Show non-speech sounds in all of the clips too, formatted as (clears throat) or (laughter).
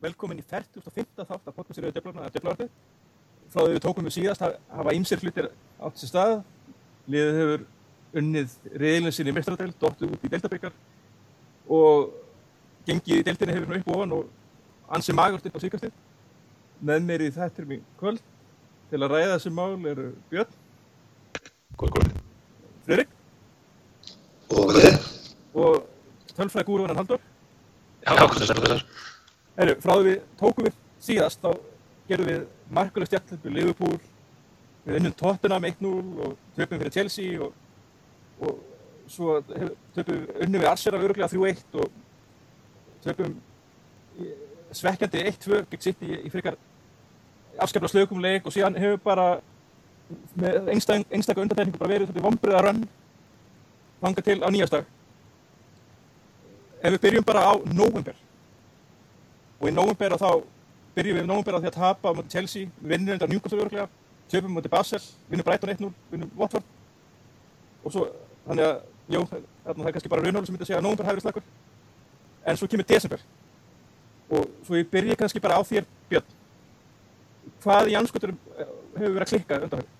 velkomin í 45. þátt af podcastiröðu Döflarvarpið. Frá því við tókum við síðast hafa ýmsir hlutir átt sér stað. Liðið hefur unnið reyðilin sinni í mestradel, dóttu út í deltabyggar og gengið í deltinni hefur nú upp og ofan og ansið magast upp á síkastið. Með mér í þættir mín kvöld til að ræða þessi mál eru Björn. Góð, góð. Fredrik. Og er? Og tölfræði gúruvannan Haldur. Já, hvað er það? Herru, frá því við tókum við síðast, þá gerum við markuleg stjættlöp við Liverpool, við unnum Tottenham 1-0 og töpum fyrir Chelsea og, og svo töpum við unnum við Arsenal öruglega 3-1 og töpum svekkjandi 1-2 gegn sitt í, í frekar afskaplega slökum leik og síðan hefur bara með einstak, einstaklega undantekningu bara verið þetta vombriða rönn þanga til á nýjastag. Ef við byrjum bara á november og í nóvember þá byrjum við í nóvember á því að tapa móti Chelsea, við vinnum þetta Newcastle örglega, töpum móti Basel, vinnum Brighton 1-0, vinnum Watford. Og svo, þannig að, jú, það er kannski bara raunhólu sem myndi að segja að nóvember hafi verið slagur, en svo kemur desember. Og svo ég byrja kannski bara á þér, Björn, hvað í anskotur hefur verið að klikka undan höfum?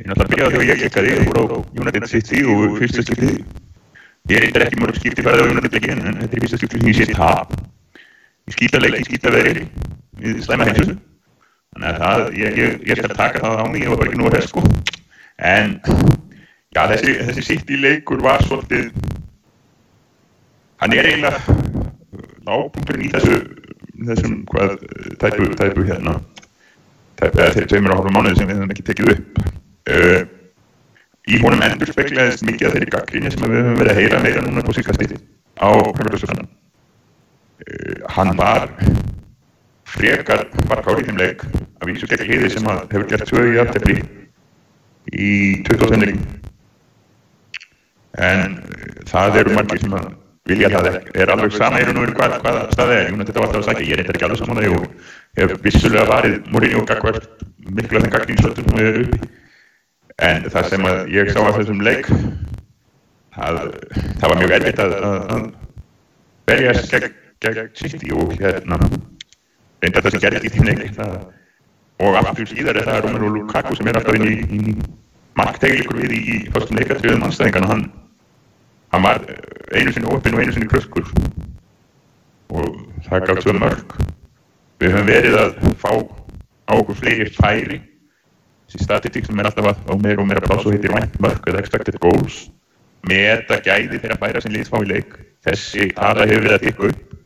Ég náttúrulega að byrja á því að ég klikkaði og voru á United City og fyrsta skipti. Ég eitthvað ekki mörg skipti færið á United en þetta er fyrsta skipti sem ég sé tap. Ég skýta leiki, skýta veðri, við slæma heimsu. Þannig að það, ég, ég, ég skal taka það á mig, ég var bara ekki nú að hef sko. En, já, þessi, þessi City leikur var svolítið, hann er eiginlega lágpunkturinn í þessu, þessum, hvað, tæpu, tæpu hérna, tæpu, eða þeir tveimur og hálfa mánuði sem við höfum ekki tekið upp. Uh, í honum endur speklegaðist mikið af þeirri gaggrinni sem við höfum verið að heyra meira núna på síkasti á Hörgurlöfsfjörðan. Uh, hann var frekar markári í þeim leik að vísu gegn liði sem að hefur gert tvö í aftefli í 25 leikin. En uh, það eru margir sem að vilja það. Er alveg sama og veru hvað, hvaða staði er. Þetta var alltaf að sækja. Ég er eitthvað ekki alveg saman að ég hef vissulega varið Mourinho gagvart miklu af þeim gaggrinsvöldum sem við erum uppi. En það sem að ég sá af þessum leik, það, það var mjög erfitt að, að, að berjast gegn, gegn City og hérna, reynda það sem gerðist í þeim leik. Og aftur síðar er það Romelu Lukaku sem er alltaf inn í, í marktegleikur við í, í fyrstum leikatriðum anstæðingan. Hann, hann var einu sinni opinn og einu sinni kröskur og það gaf tvö mörg. Við höfum verið að fá á okkur fleiri færi þessi statistík sem er alltaf að á meira og meira pláss og heitir vænt mörg eða expected goals meta gæði þeirra færa sem liðs fá í leik þessi tala hefur verið að tikka upp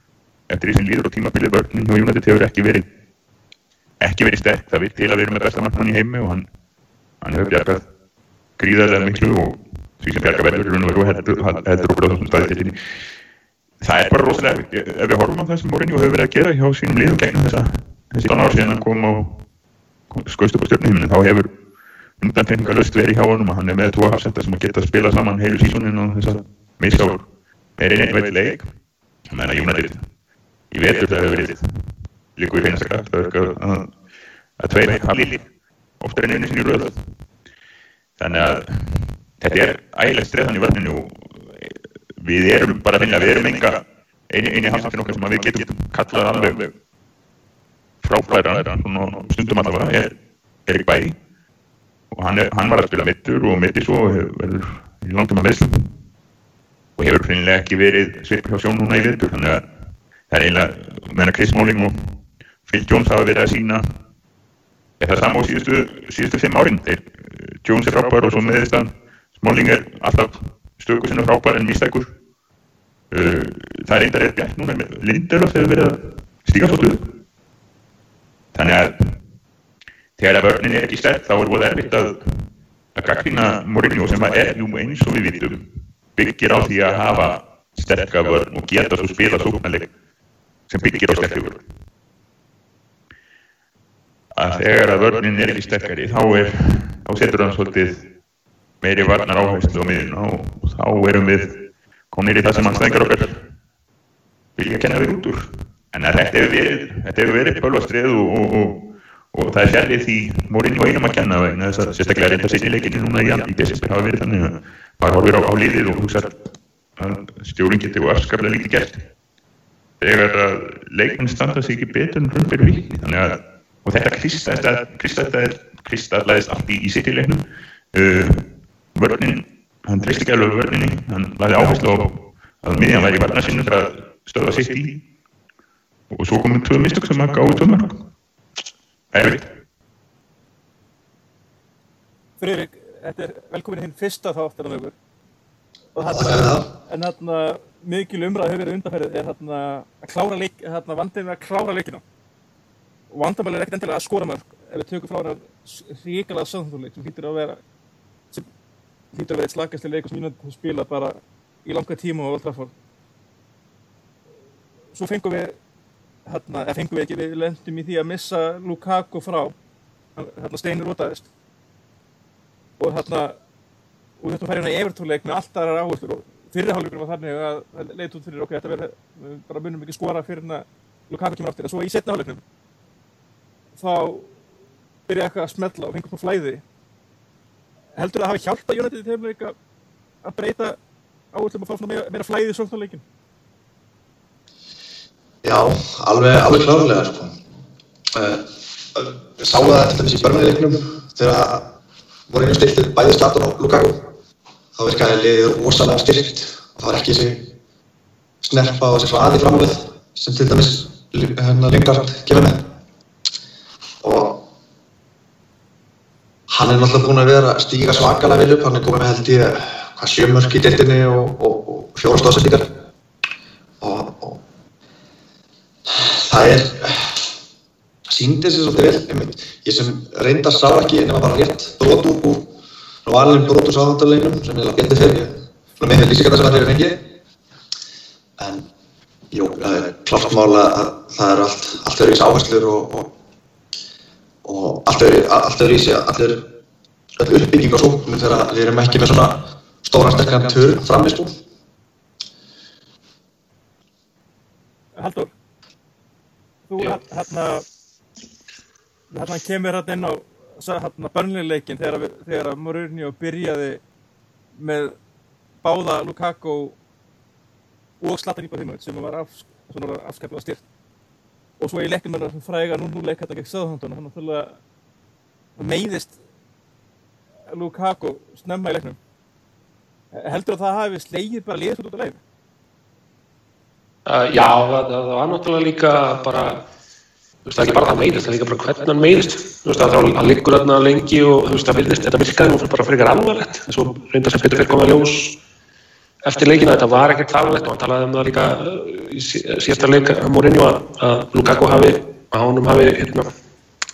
eftir því sem líður og tímabilið vörnum hjá United hefur ekki verið ekki verið sterk, það vil til að við erum með besta markmann í heimi og hann, hann hefur bjargað gríðarlega miklu og því sem bjargað verður og heldur okkur á þessum staði til það er bara rosalega ef við horfum á það sem Mourinho hefur verið að gera hjá sínum liðum gegnum þessa þessi dánar síðan hann kom á skoðst upp á stjórnuhimnin þá hefur undanfenningar löst verið hjá honum og hann er með tvo hafsenda sem að geta að spila saman heilu sísonin og þess að misáur er einn veit leik. Ég meina United í vetur það hefur verið líku í feinasta kraft að, að, tveir hafli oftar en einu sinni röð. Þannig að þetta er ægilegt streðan í vörninu og við erum bara að finna við erum enga eini, hafsendin okkar sem við getum kallað alveg frábæra stundum allavega er Erik Bæ. Og hann, er, hann var að spila mittur og mitti svo verið í langtum að meðslum og hefur finnilega ekki verið svipur hjá sjón núna í vittur þannig að það er eiginlega meðan Chris Smalling og Phil Jones hafa verið að sína það saman á síðustu, síðustu fimm árin. Þeir, Jones er frábær og svo meðist að Smalling er alltaf stöku sinna frábær en mistækur uh, það er einnig að bjart núna með Lindelöf hefur verið að stíka svo stuðu Þannig að þegar að vörnin er ekki sterk þá er það erfitt að, að gaggrina Mourinho sem að er jú eins og við vitum byggir á því að hafa sterka vörn og geta svo spila sóknarleik sem byggir á sterkri vörn. Að þegar að vörnin er ekki sterkari þá, er, þá setur hann svolítið meiri varnar áherslu á miðun og þá erum við komin í það sem hann stænkar okkar vilja kenna við út úr. En þetta hefur verið, verið bölvastrið og, og, og, og það er sérlið því Mourinho einum að kenna vegna þess að sérstaklega reynda í leikinu núna í, í desember hafa verið þannig að bara horfir á, á liðið og hugsa að stjórn geti og afskaplega lítið gert. Þegar að leikmenn standa sig ekki betur en raun fyrir vikni þannig að og þetta kristallaðist allt í, í sittileiknum uh, vörnin hann treysti ekki alveg vörninni. Hann lagði áherslu á að miðjan væri varna sinu fyrir að stöða sitt í. Og svo komum tvö mistök sem að gáði tvö mörg erfitt. Friðrik, þetta er velkomin hinn fyrsta ykkur og Það. er það. en þarna mikil umræð hefur verið undanferðið er þarna að klára leik, þarna vandið með að klára leikina. Og vandamæli er ekkert endilega að skora mörg ef við tökum frá hennar ríkala samþúrleik sem hlýtur að vera sem hlýtur að vera eitt slagast leik sem United spila bara í langa tíma á Old Trafford. Svo fengum við hérna, eða fengum við ekki, við lendum í því að missa Lukaku frá hérna steinir rotaðist. Og hérna og þetta fær hérna í evertóleik með allt aðrar áherslur og fyrirháleikurinn var þannig að leit út fyrir okkur þetta verði við bara munum ekki skora fyrir hérna Lukaku kemur aftur. En svo í setna háleiknum þá byrja eitthvað að smetla og fengum på flæði. Heldur það að hafi hjálpað United í þeim leik að að breyta áherslum og fá svona meira, meira flæði í sóknarleikin Já, alveg, alveg klárlega sko. Uh, við sáum það eftir þessi börnuleiknum þegar voru einu stiltið bæði Zlatan og Lukaku þá virkaði liðið rosalega styrkt. Og það var ekki þessi snerpa og þessi hraði framöð sem til dæmis hérna Lingard gefur með. Og hann er náttúrulega búinn að vera að stíga svakalega vel upp, hann er komið með held ég hvað sjömörk í deltinni og, og, og fjóra stóðsendingar og, og það er síndi þessi svolítið vel ég sem reynda sá ekki nema bara rétt brot úr og alveg brot úr sáðandarleginum sem ég geti fyrir svona með lýsingar sem það er fengið. En jú, það er klart mál að það er allt allt öðru í áherslur og, og, og allt öðru allt öðru í sig allir öll uppbygging og sóknum þegar við erum ekki með svona stóran sterkan törn framist úr Haldur þú hérna hérna kemur hérna inn á hérna börnleileikin þegar, við- þegar að Mourinho byrjaði með báða Lukaku og Zlatan Ibrahimovic sem var af, afskaplega styrt og svo í leiknum er það fræga 0-0 leik þetta gegn Southampton hann náttúrulega meiðist Lukaku snemma í leiknum. Heldur að það hafi slegið bara liðið út á leið? Uh, já, það, það, það var náttúrulega líka bara, þú veist, það er ekki bara það meiðist, það er líka bara hvernig hann meiðist, þú veist, það, það liggur þarna lengi og þú veist, það virðist, þetta virkaði nú bara frekar alvarlegt, en svo reyndar sem Petur fyrir komað ljós eftir leikina, þetta var ekkert alvarlegt og hann talaði um það líka uh, í sí- síðasta leik að Mourinho að, að Lukaku hafi, að honum hafi, hérna,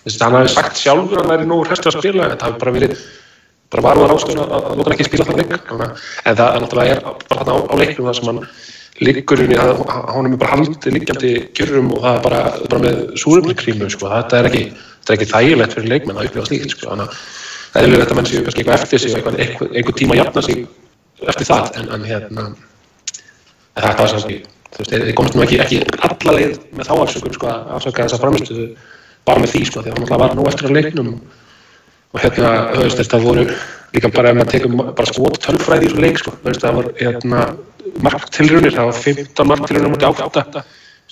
þess að hann hafi sagt sjálfur að hann væri nógu hrestu að spila, það hafi bara verið bara varúðar ástöðun að, að hann þannig að- en það er náttúrulega er bara þarna á, á leiknum það sem hann liggur inn í að honum er bara haldið liggjandi kjörrum og það er bara, bara með súrumlikrímu sko. þetta er þetta er ekki þægilegt fyrir leikmenn að upplifa slíkt sko. þannig að það er þetta menn séu kannski eitthvað eftir sig eitthvað, einhver, tíma jafna sig eftir það en, en hérna þetta var kannski þú veist, þið komast nú ekki, ekki alla leið með þá afsökun sko, að afsöka þessa framistuðu bara með því sko, því að hann náttúrulega var nú eftir að leiknum og hérna, þú veist, þetta voru líka bara ef maður tekur bara skot tölfræði í þessu leik, sko, þú veist, það var hérna, marktilrunir, það var 15 marktilrunir móti átta,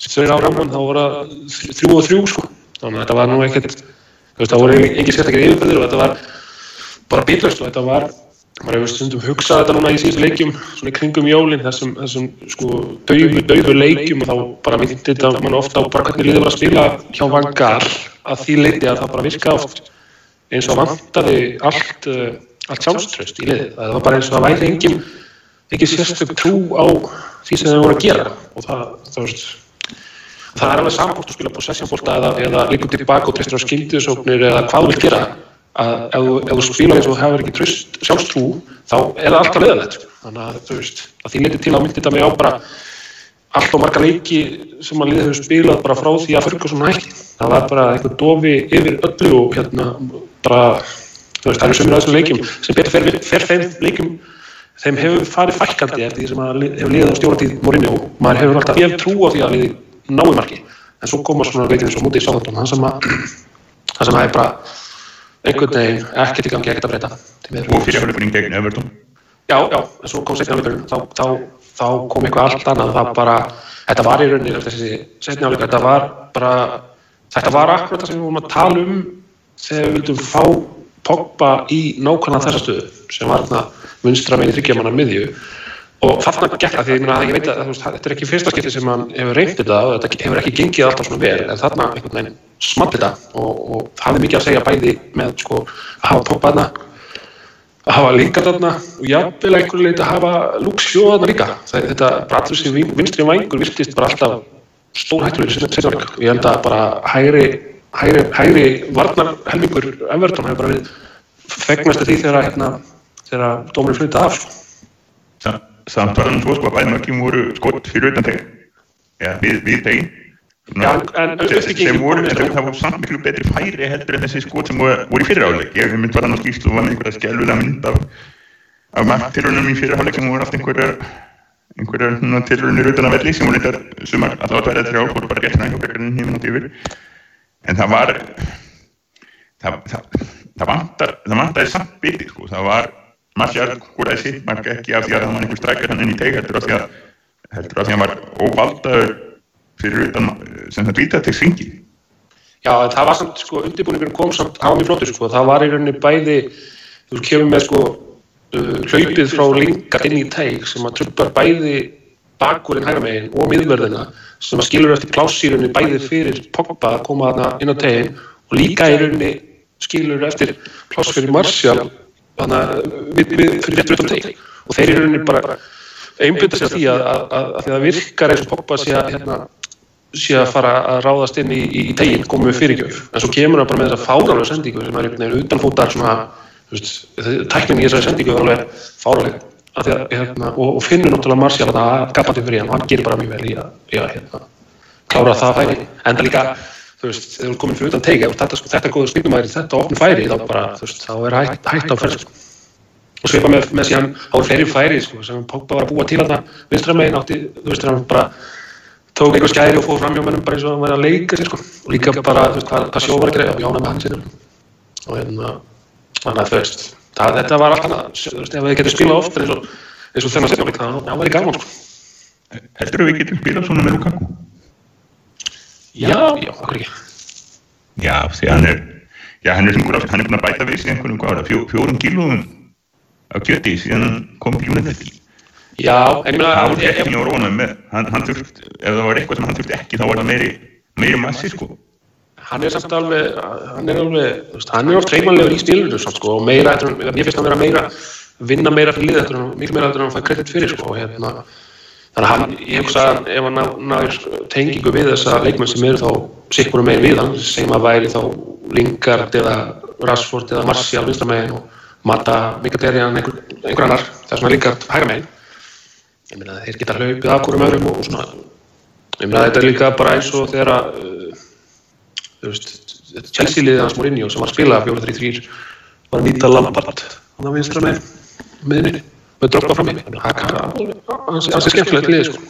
eru á ramman, þá voru það þrjú og þrjú, sko, þannig að þetta var nú ekkert, þú veist, það voru engin sérstakir yfirbyrðir og þetta var bara bitlaust og þetta var, maður hefur stundum hugsað þetta núna í síðustu leikjum, svona kringum jólin, þessum, þessum sko, dauðu, dauðu leikjum og þá bara myndi þetta mann ofta á bara hvernig liðið var að spila hjá vangar að því leiti að það bara virka oft eins og vantaði allt, uh, allt sjálfströst í liðið. Það var bara eins og það væri engin, ekki sérstök trú á því sem þeir voru að gera og það, það, veist, það er alveg sambort að spila possessionbólta eða, eða líka tilbaka og tristur á skildiðsóknir eða hvað þú vil gera að ef, þú- spila eins og þú hefur ekki tröst sjálfstrú þá er það alltaf leðalegt þannig að þú veist, að því leiti til að myndi þetta mig á bara allt og marga leiki sem að liðið hefur spilað bara frá því að Ferguson hætti. Það var bara einhver dofi yfir öllu og hérna bara, þú veist, það eru sömur að þessum leikjum sem betur fer, fer þeim leikjum þeim hefur farið fækkandi eftir því sem að hefur liðið á stjórnatíð Mourinho. Maður hefur alltaf vel trú á því að liðið nái marki. En svo koma svona leikir eins og mútið í sáðandum, það sem að það sem að er bara einhvern veginn ekkert í gangi, ekkert að breyta. og fyrirhálfleikurinn gegn Everton Já, já, en svo kom seinna leikurinn, þá, þá þá kom eitthvað allt annað, það bara, þetta var í rauninni, þessi setni áleika, þetta var bara, þetta var akkurat það sem við vorum að tala um þegar við vildum fá Pogba í nákvæmlega þessa stöðu, sem var þarna vinstra meginn þryggjamanna miðju. Og þarna gekk það, því ég, meina, ég veit að veist, þetta er ekki fyrsta skipti sem hann hefur reynt þetta og þetta hefur ekki gengið alltaf svona vel, en þarna einhvern veginn smalt þetta og, og það hefði mikið að segja bæði með sko, að hafa Pogba þarna að hafa líka þarna og jafnvel einhverju leiti að hafa Luxjó þarna líka. Það, þetta brallur sem vinstri vængur virtist bara alltaf stór hættur í setja áleik og ég held að bara hægri hægri, hægri varnar helmingur Everton hefur bara við fegnast því þegar hérna, þegar dómurinn flytta af Samt var hann svo sko að bæði mörgjum voru skott fyrir utan þegar ja, við, við þeim. Já, en sem voru, en það voru samt miklu betri færi heldur en þessi skot sem voru, voru í fyrirháleik ég mynd var hann á skýrslu og var einhverja skjálfulega mynd af, af marktilrunum í fyrirháleik sem voru allt einhverjar einhverjar tilrunir utan að velli sem voru eitthvað sumar allavega tverja þrjá voru bara rétt næg og brekkarinn hefur nátt yfir. En það var það, það, það vantaði samt biti sko. Það var Marcial húraði sitt marka ekki af því að það var einhver strækjar hann inn í teig heldur að því að hann var óvaldaður fyrir utan sem það vita til syngi Já, það var samt, sko, undirbúningur kom samt á mjög flottur, sko, það var í rauninni bæði þú kemur með, sko hlaupið frá linga inn í teig sem að trubbar bæði bakurinn hægra megin og miðverðina sem að skilur eftir plássýrunni bæði fyrir Pogba að koma þarna inn á tegin og líka í rauninni skilur eftir pláss fyrir Martial að við fyrir réttur utan teig og þeir í rauninni bara einbjöta sér því að, að, að, að því að virkar eins og Pogba sé að hérna sé að fara að ráðast inn í, í teginn komið fyrirgjöf, en svo kemur það bara með þessa fáralega sendingu sem er utanfótar svona, tæknin í þessari sendingu er alveg fáralega að, hérna, og, og finnur náttúrulega Marcial að gapati fyrir hann og hann gerir bara mjög vel í að, í að hérna, klára það færi. En það líka, þú veist, þegar þú komin fyrir utan tegi og þetta, sko, þetta góður spilnumæri, þetta ofn færi þá bara, þú veist, þá er hætt, hætt á ferð sko. og svipa með, með síðan á fleiri færi, sko, sem Pogba var að búa til að það vinstramegin átti, þú veist, hann bara tók einhver skæri og fóð fram hjá mennum bara eins og hann væri að leika sér sko. Og líka bara, þú veist, hvað, hvað sjó var að greiða og jána með hann sér og hérna, þannig að þú veist það, þetta var alltaf, þú veist, ef við getum spilað ofta eins og, eins og þennan setjum það, það væri gaman sko Heldur við getum spilað svona með Lukaku? Já, já, okkur ekki Já, því hann er já, hann er sem hann er búin að bæta við sig einhvern hvað var það, fjó, fjórum kílóðum af kjöti síðan hann kom til United Já, en ég meina Það var ekki mjög rónað með, hann, hann þurft, ef það var eitthvað sem hann þurft ekki þá var það meiri, meiri massi sko. Hann er samt alveg, hann er alveg, hann er oft reymanlegur í stílunum sko og meira, ég finnst hann vera meira, vinna meira fyrir liða miklu meira eftir hann fæ kredit fyrir sko og hérna, þannig að hann, ég hugsa að ef hann náður tengingu við þessa leikmenn sem eru þá sikkur og meir við hann, sem að væri þá Lingard eða Rashford eða Martial vinstamegin og Mata Mkhitaryan einhver, einhver annar, það er svona Lingard hægra megin. Ég meina þeir geta hlaupið af hverjum öðrum og svona. Ég meina þetta er líka bara eins og þegar að þú veist, þetta Chelsea liðið hans Mourinho sem var að spila 4-3-3 var að nýta Lampard. Hann að vinstra með miðinni með droppa fram í hans er skemmtilegt liðið sko.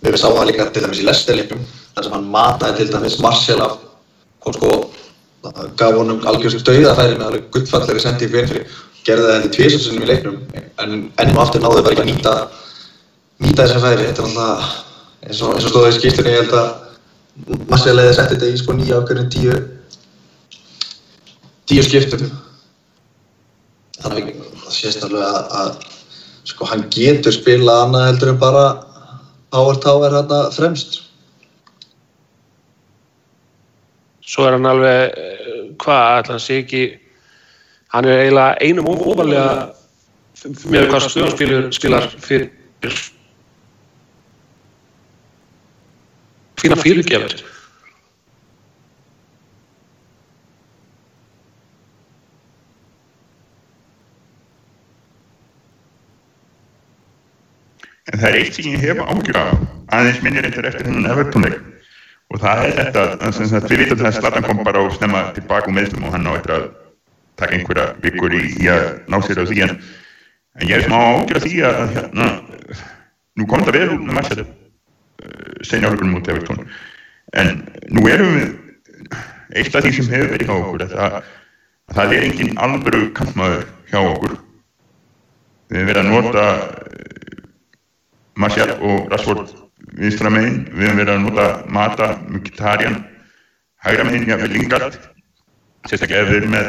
Við sáum það líka til dæmis í Leicester-leiknum þar sem hann mataði til dæmis Martial af kom sko gaf honum algjörst dauðafæri með alveg gullfallegri sending fyrir fyrir gerði það heldur tviðsvarsinnum í leiknum en ennum aftur náðu bara ekki að nýta nýta þessar færi. Þetta er alltaf eins og, og stóðið í skýrstunni ég held að Marcial leiði sett þetta í sko nýja ákveðin tíu tíu skiptum. Þannig að það sést alveg að, að sko hann getur spila annað heldur en bara Power Tower hérna fremst. Svo er hann alveg, hvað, hann sé ekki, hann er eiginlega einum ofalega með hvað stöðanspilar spilar fyrir fína fyrirgefur. En það er eitt sem ég hef ágjur af, aðeins minnir eitthvað eftir hennan Evertónleik og það er þetta, þannig að við vitum að Zlatan kom bara og snemma tilbaka úr meðslum og hann á eftir að taka einhverja vikur í, í að ná sér á því en, ég er smá ágjur af því að hérna, nú kom þetta vel úr með massið uh, senja áhugunum út Evertón en nú erum við eitt af því sem hefur verið hjá okkur að það, að það er engin alvöru kampmaður hjá okkur. Við hefum verið að nota Martial og Rashford vinstra megin, við höfum verið að nota Mata, Mkhitaryan hægra megin, já, við Lingard. Sérstaklega við erum með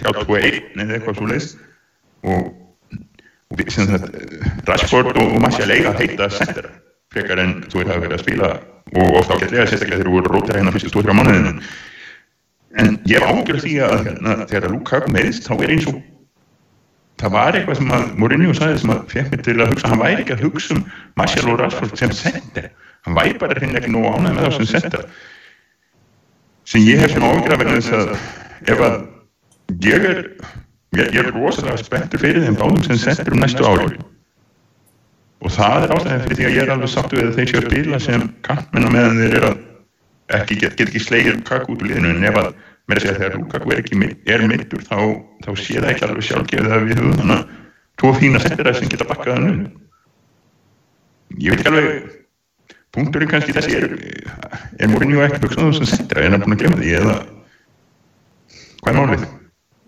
3-2-1 eða eitthvað svo leiðist og, og við, sem þetta Rashford og, og Martial eiga heita center frekar en þú veit að vera að spila og ofta ágætlega sérstaklega þegar þú voru að róta hérna fyrstu 2-3 mánuðinu en ég hef ágjörð því að hérna, þegar Lukaku meðist þá er eins og það var eitthvað sem að Mourinho sagði sem að fekk mig til að hugsa. Hann væri ekki að hugsa um Martial og Rashford sem center. Hann væri bara hreinlega ekki nógu ánægð með það sem center. Sem ég hef sem ágjörð að verða þess að ef að ég er ég, ég er rosalega spenntur fyrir þeim báðum sem center um næstu ári og það er ástæðan fyrir því að ég er alveg sattu að þeir séu að spila sem kantmenn á meðan þeir eru að ekki, get, get ekki slegir Lukaku út úr liðinu en ef að mér að segja þegar Lukaku er ekki er mittur þá, þá sé það ekki alveg sjálfgefið að við höfum þannig að tvo fína settiræð sem geta bakkað hann um ég veit ekki alveg punkturinn kannski þessi er er Mourinho ekki hugsaðu sem settiræð en er búin að glemja því eða? Hvað er málið?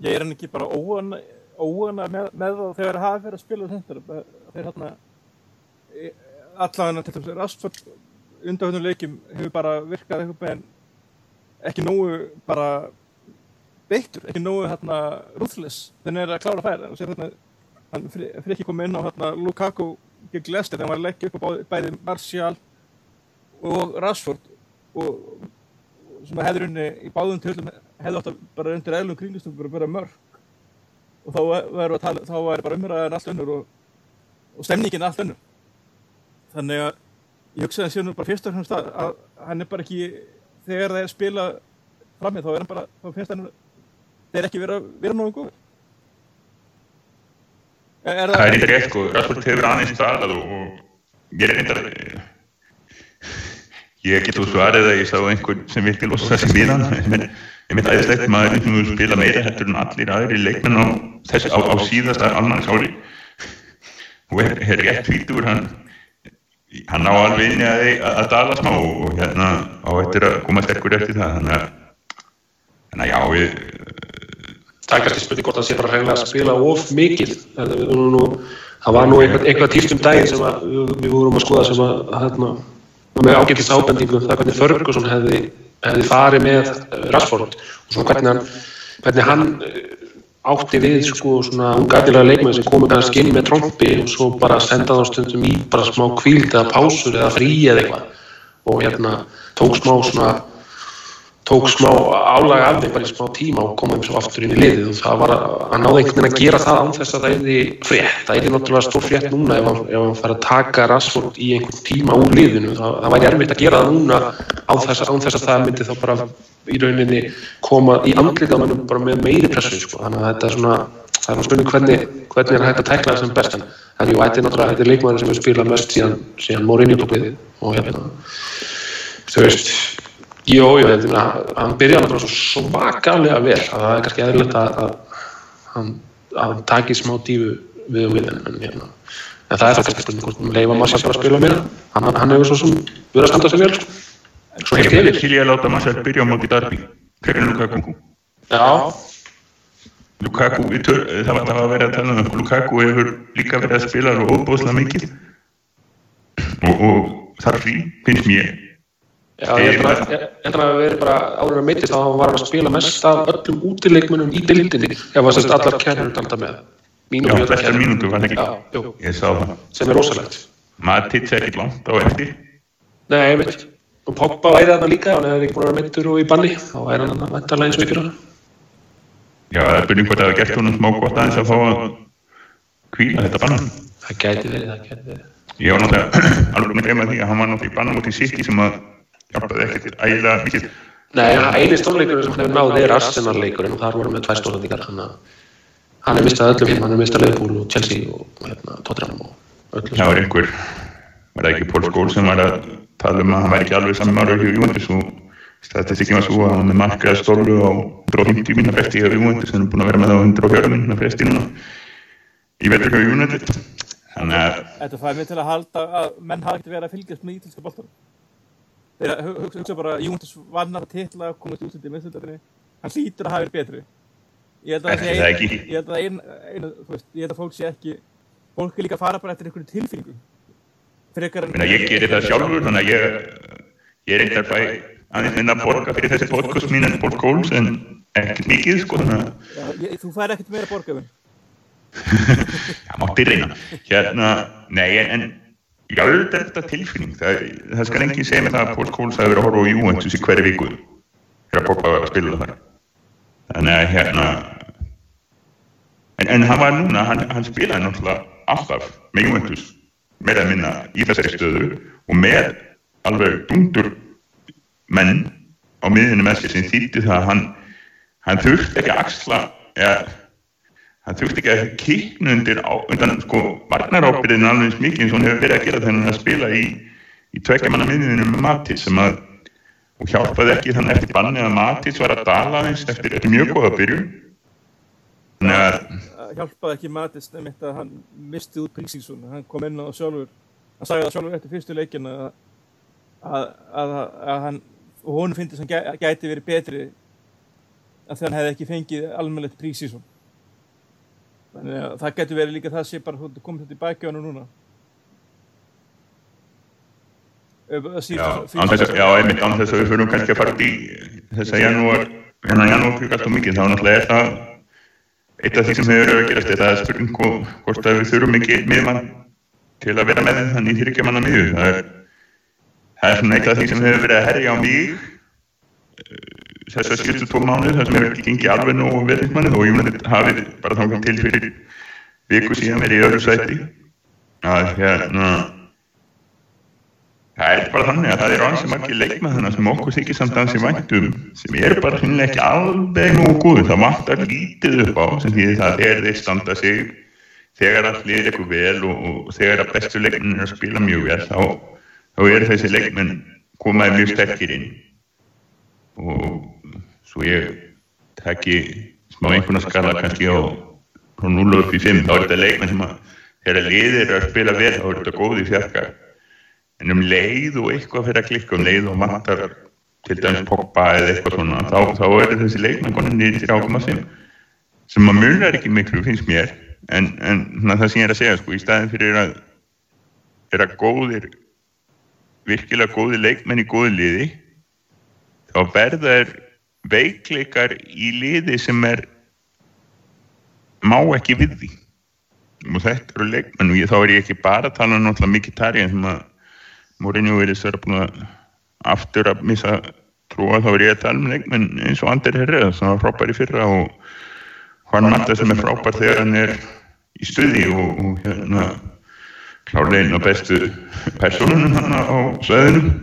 Ég er hann ekki bara óana, óana með, með þegar hafi verið að spila þetta þeir hérna allavega til þess að Rastford undanfjörnum leikjum hefur bara virkað eitthvað en ekki nógu bara beittur, ekki nógu hérna ruthless þannig er að klára færa sér hérna hann fyrir ekki komið inn á hérna Lukaku gegn Leicester þegar hann var að leggja upp á bæði, Martial og Rashford og sem að hefður unni í báðum tölum hefði átt að bara undir eðlum kringlistum bara vera mörg og þá væri bara umræðan allt önnur og, og stemningin allt önnur þannig að ég hugsaði að sé nú bara fyrst og fremst að, að hann er bara ekki þegar það er spila fram með þá er hann bara þá finnst hann þeir er ekki verið að vera náðu góð er Það er eitthvað rétt sko, Rashford hefur aðeins staðað og, ég er reyndar ég get úr svarið að ég sá einhvern sem vilti losa þessi við hann. Ég mynd aðeinslegt maður sem vil spila meira hættur en allir aðri leikmenn á, á, á síðasta almanns ári og er, er rétt hvítur hann hann á alveg inni að, að dala smá og hérna á eftir að koma sterkur eftir það þannig að, þannig að já við Það er kannski spurning hvort það sé bara reynilega að spila of mikið. Það var nú eitthvað, eitthvað týrstum daginn sem að, við vorum að skoða sem að hérna, með ágættis ábendingu um það hvernig Ferguson hefði, hefði farið með Rashford. Og svona hvernig hann, hvernig hann átti við sko svona ungætilega leikmenn sem komið kannski inn með trombi og svo bara senda þá stundum í bara smá kvíld eða pásur eða frí eða eitthvað. Og hérna tók smá svona tók smá álaga af þeim bara í smá tíma og komaði svo aftur inn í liðið og það var að, að náða einhvern veginn að gera það án þess að það erði frétt, það erði náttúrulega stór frétt núna ef hann, fær að taka Rashford í einhvern tíma úr liðinu, það, það væri erfitt að gera það núna án þess, án þess að það myndi þá bara í rauninni koma í andlíkamannum bara með meiri pressu sko. þannig að þetta er svona, það er svona spurning hvernig, hvernig er hægt að tækla það sem best en það er náttúrulega, þetta er leikmæður sem við spila mest síðan, síðan Veist Jú, jú, hann byrjaði náttúrulega svo svakalega vel að það er kannski eðlilegt að, að, að hann taki smá dífu við og við en, hérna. en það er það kannski spurning hvort hann leifa Massa bara að spila meira hann, hann hefur svo sem verið að standa sig vel. Svo hefur ég ég að láta Massa byrja á móti darbi er Lukaku? Já Lukaku, tör, það var að vera að tala um Lukaku hefur líka verið að spila og óbúðslega mikið og, og frí finnst mér Já, ég held að það verið bara árið að meitist að hann var að spila mest af öllum útileikmunum í bildinni ef það sést allar kennur dalda með. Mínútu Já, flestar mínútu var ekki? Já, ég sá það. Sem er rosalegt. Matic er ekki langt á eftir. Nei, ég veit. Og Poppa væri þarna líka, hann hefur ekki búin að vera meittur og í banni þá væri hann að væntalega eins og ykkur Já, það er byrjum hvort að það gert honum smá gott aðeins að fá að kvíla þetta bannan Það gæti verið, það gæti verið. Ég var náttúrulega (clears throat) alveg með því að hann var náttúrulega í bannan út í City sem að hjálpaði ekkert ægilega mikið. Nei, eini stórleikurinn sem hann hefur náð er Arsenal-leikurinn og þar vorum við tvær stórleikingar hann, hann er mistað öllum hann er mistað Liverpool og Chelsea og hérna, Tottenham og öllum. Það var einhver, var það ekki Paul Scholes sem var að tala um að hann væri ekki alveg saman ára hjá Juventus og statistikinn var svo að hann er markaði stólu á 150 minna fresti hjá Juventus en hann er búin að vera með það á 140 minna fresti núna í vetur hjá Juventus. Þannig að... Þetta fær mig til að halda að menn ekkert verið að fylgjast með ítalska bóltarum þeir hugsa bara Júntus vannar að titla komast út í miðstöldinni hann hlýtur að hafa verið betri ég held að það sé ein, ég held að ein, ein, veist, ég held að fólk sé ekki fólk er líka að fara bara eftir einhverju tilfinningu ég gerir það sjálfur, þannig að ég, ég reyndar fæ aðeins inn að borga fyrir þessi podcast mín en Paul Coles en ekkert mikið, sko, að þú fær ekkert meira borgafinn. það (laughs) mátti reyna. Hérna, nei, en já, auðvitað er þetta tilfinning. Það, það skal enginn segja mig það að Paul Coles hafi verið að horfa á Juventus í hverju viku þegar Pogba var að spila þar. Þannig að hérna, en, en hann var núna, hann, hann spilaði náttúrulega alltaf með Juventus, meira að minna í þessari stöðu og með alveg dundur menn á miðinu með sér sem þýtti það að hann, hann þurfti ekki að axla eða hann þurfti ekki að kikna undir á, undan sko varnarábyrðin alveg eins mikið eins og hann hefur verið að gera hann er að spila í, í tvekja manna miðinu með Matís sem að og hjálpaði ekki þannig eftir banni að Matís var að dala eins eftir, eftir mjög góða byrjun að Það hjálpaði ekki Matist einmitt að hann misti út Prísíksson. Hann kom inn á það sjálfur, hann sagði það sjálfur eftir fyrstu leikina að, að, að, að hann, og honum finnst hann gæ- gæti verið betri að hann hefði ekki fengið almennilegt Prísíksson. Þannig að það getur verið líka það sé bara komið þetta í bækja hann núna. Já, einmitt án þess að við fyrir kannski að fara í þess að janúar, hérna janúar fyrir alltaf mikið, þá náttúrulega er það eitt af því sem hefur verið að gerast, þetta er spurning hvort- að við þurfum ekki miðmann til að vera með þannig í þryggja manna miðu. Það er, það er svona eitt af því sem hefur verið að herja á mig þess að síðustu tvo mánuð, það sem hefur ekki gengið alveg nógu verðingmanni og United hafið bara þangað til fyrir viku síðan verið í öðru sæti. Að hérna, Það er bara þannig að það eru ansi margir leikmaðurna sem okkur þykir samt ansi væntum sem eru bara hinnlega ekki alveg nógu góður. Það vantar lítið upp á sem því það þegar þeir standa sig þegar að hlýðir eitthvað vel og, og þegar að bestu leikmenn er að spila mjög vel þá, þá eru þessi leikmenn komaði mjög sterkir inn og svo ég tekki smá einhverna skala kannski á frá 0 upp í 5 þá er þetta leikmenn sem að þegar liðir að spila vel þá er þetta góði fjarkar en um leið og eitthvað fyrir að klikka um leið og vantar til dæmis Pogba eða eitthvað svona þá, þá er þessi leikmenn konin til ákoma sem sem að munar ekki miklu finnst mér. En, en það sem ég er að segja sko, í staðin fyrir að vera góðir virkilega góðir leikmenn í góði liði þá verða er veikleikar í liði sem er má ekki við því. Og þetta eru leikmenn og ég, þá er ég ekki bara að tala um náttúrulega mikið tarið sem að Mourinho verið sér búin að aftur að missa trúa þá er ég að tala um leikmenn eins og Ander Herrera sem var frábær í fyrra og Juan Mata sem er frábær þegar hann er í stuði og, og hérna klárlega einn á bestu personunum hann á sveðinu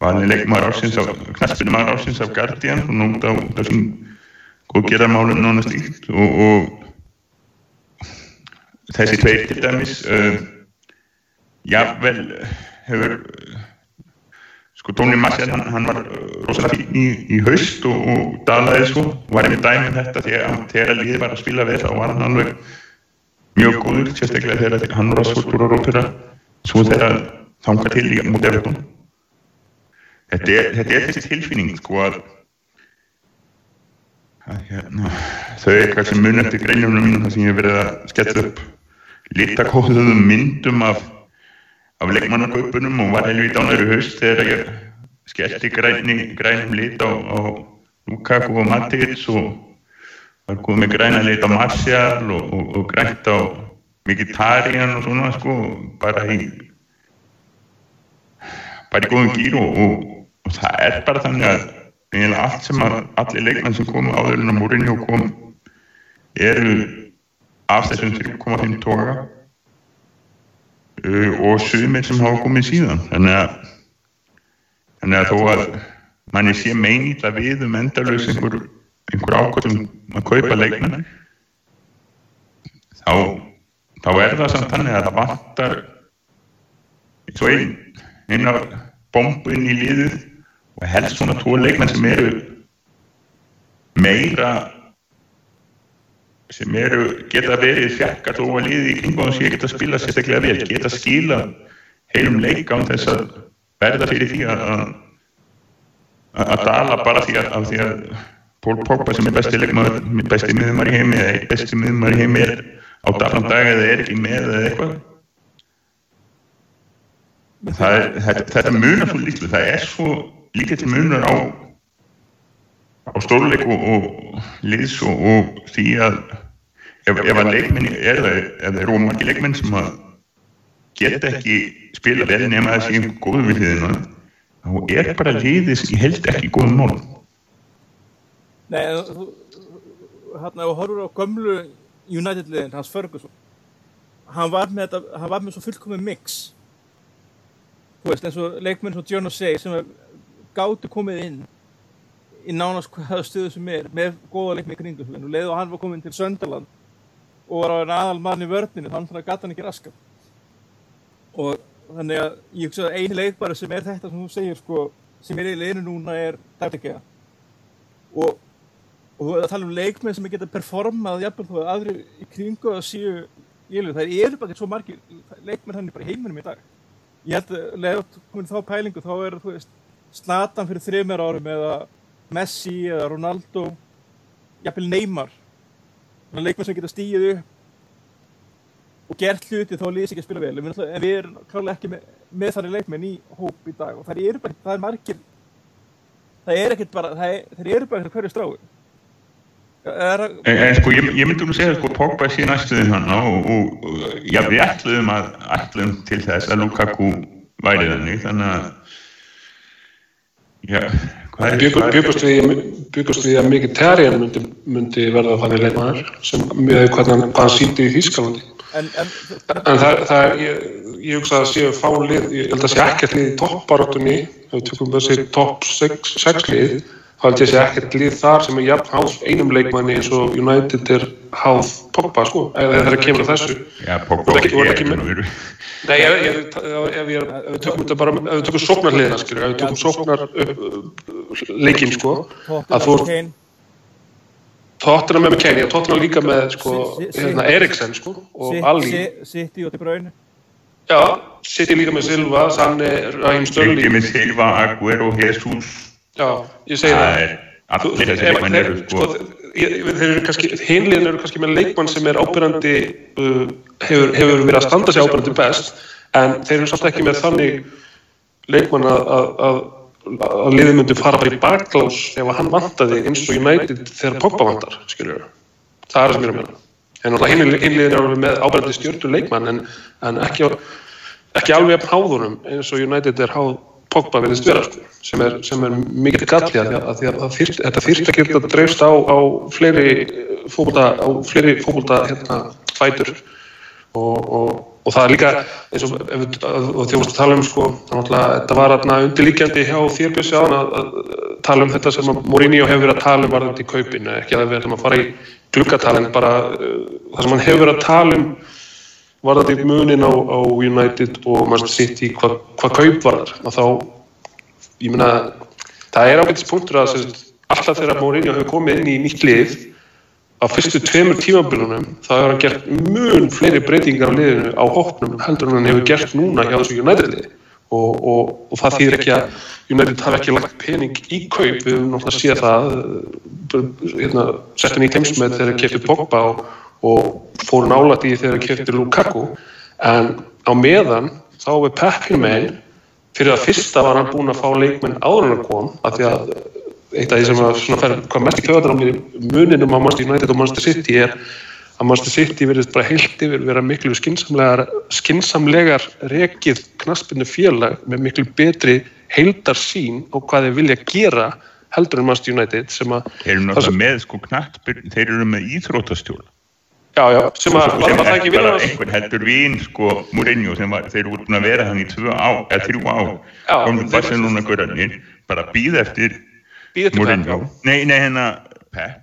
valin leikmaður ársins af knaspinu maður ársins af Guardian og nú út á þessum góð gerðarmálum nánast íkt og, og þessi tveir til dæmis uh, jável hefur sko Tóni Marcial hann, hann var rosalega fín í, í haust og, og dalaði og var einmitt dæmið þetta þegar, þegar liðið var að spila vel þá var hann alveg mjög góður sérstaklega þegar hann var að svolítið og rópira svo þegar þanga til í mútið Evertón þetta er, þetta er þessi tilfinning sko að hérna, þau er kannski mun eftir greinjumna mínum þar sem ég hef verið að skella upp litakóðuðum myndum af af leikmannakaupunum og var helvít ánæður í haust þegar ég skellti grænum lit á, á Lukaku og Matic og var komið græna lit á Martial og, og, og grænt á Mkhitaryan og svona sko bara í bara í góðum gýr og, og, og það er bara þannig að eiginlega allt sem að allir leikmann sem komu áður en að Mourinho kom eru af þessum 3,5 toga uh, og sumir sem hafa komið síðan. Þannig að þannig að þó að manni sé meinýtla við um endalus einhver, einhver ákvöldum að kaupa leikmenn þá þá er það samt þannig að það vantar eins og einn eina bombu inn í liðið og helst svona tvo leikmenn sem eru meira sem eru geta verið fjarkar þó að liði í kringum og sé geta spila sérstaklega vel, geta skila heilum leik án þess að verða fyrir því að að dala bara því að, því að Pól Pogba sem er besti leikmaður besti miðumar í heimi eða besti miðumar í heimi er á dafnum dag eða er ekki með eða eitthvað. Það er, þetta, þetta munar svo lítið, það er svo lítið munur á á stórleik og, og liðs og, og því að ef, ef að leikmenni er það, ef það eru ómarki leikmenn sem að geta ekki spila vel nema þessi einhver góðum við hliðina þá er bara liðis í held ekki góðum málum Nei, hérna, þú horfur á gömlu United-liðin, hans Ferguson, hann var með þetta, hann var með svo fullkomið mix. Þú veist, eins og leikmenn svo John O'Shea sem er gátu komið inn í nánast hvaða stuðu sem er, með góða leikmenn í kringum, og leið og hann var komin til Sönderland og var á einn aðal mann í vörninu, þannig að gata hann ekki raskat. Og þannig að ég hugsa að eini leikbæri sem er þetta sem þú segir, sko, sem er í liðinu núna er Dæftikega. Og og þú tala um leikmenn sem geta performað jafnvel þú að aðri í kringu að séu ílur, það eru bara svo margir leikmenn hann bara í heiminum í dag ég held að leðast komin þá pælingu þá er þú veist Slatan fyrir þreymjar árum eða Messi eða Ronaldo jafnvel Neymar. Leikmenn sem geta stíið upp og gert hluti þá lýðis ekki að spila vel. En við, erum klálega ekki með, með þannig leikmenn í hóp í dag og það eru bara, það er margir það er ekkert bara, það er, eru bara hverju strái. En, en sko ég, ég myndi nú segja sko Pogba sé næstuðin hann og, og, já við ætluðum að ætluðum til þess að Lukaku væri þannig þannig að Byggust við, við að mikið terrian myndi, myndi verða þannig leikmaður sem með hvað hann, hann sýndi í Þýskalandi. En, en, en það, það er ég, ég hugsa að séu fálið ég held að sé ekkert lið í toppbaróttunni ef við tökum þessi topp 6 lið held ég sé ekkert lið þar sem er jafn háð einum leikmanni eins og United er háð Pogba sko, eða það er að kemur þessu Já, Pogba er ekki með Nei, ef, við tökum þetta bara, ef við tökum sóknarliðina skilur, ef við tökum sóknar leikin sko, að þú Tottenham með Kenny og Tottenham líka með sko, hérna Eriksen sko og Ali City og De Bruyne Já, City líka með Silva, Sanne, Raheem Sterling Líka með Silva, Aguero, Jesus Já, ég segi það. Allir þessi leikmann eru sko... Þeir eru kannski, hinliðin eru kannski með leikmann sem er ábyrgandi, uh, hefur, hefur verið að standa sér ábyrgandi best, en þeir eru samt ekki með þannig leikmann að, að, að liðið myndi fara bara í baklás ef hann vantaði eins og United þegar Pogba vantar, skiljur. Það er það sem ég er að meina. En náttúrulega hinliðin eru með ábyrgandi stjórnur leikmann, en, en ekki, ekki alveg af háðunum eins og United er háð Pogba verðist vera sko, sem er, er mikið galli að, að, að, að þetta þýrst ekki að dreifst á, á fleiri fleiri fólkvölda hérna fætur. Og, og, og það er líka eins og því að tala um sko, þetta var undirlíkjandi hjá þérbjörnsi án að tala um þetta sem Mourinho hefur verið að tala um varðandi í kaupinu, ekki að við ætlum að fara í glukkatalinn, bara uh, það sem hann hefur verið að tala um varðandi munin á, á United og Manchester City hvað hva kaup var þar? Þá, ég meina það er ágætis punktur að alltaf þegar Mourinho hefur komið inn í nýtt lið á fyrstu tveimur tímabölunum þá hefur hann gert mun fleiri breytingar á liðinu á hóknum heldur hann hefur gert núna hjá þessu United lið og, og, og það þýðir ekki að United hafi ekki lagt pening í kaup við höfum náttúrulega séð það hérna, settum í teimsmið þegar það kefti Pogba og og fór nálat í þegar það kefti Lukaku. En á meðan þá við peppinu megin fyrir að fyrsta var hann búin að fá leikmenn áður en að kom af því að eitt af því sem að svona fer hvað mest kjöðar á mér muninum á Manchester United og Manchester City er að Manchester City verðist bara heilt yfir vera miklu skinsamlegar, skinsamlegar rekið knaspinu félag með miklu betri heildar sín og hvað þeir vilja gera heldur en Manchester United sem að Þeir eru náttúrulega með sko knaspir, þeir eru með íþrótastjóla Já, já, sem að, var það ekki vilja einhvern heldur vín, sko, Mourinho sem var, þeir eru búin að vera þannig í tvö á, eða þrjú á, komum Barcelona görðarnir, bara býð eftir Mourinho, nei, nei, hérna Pep,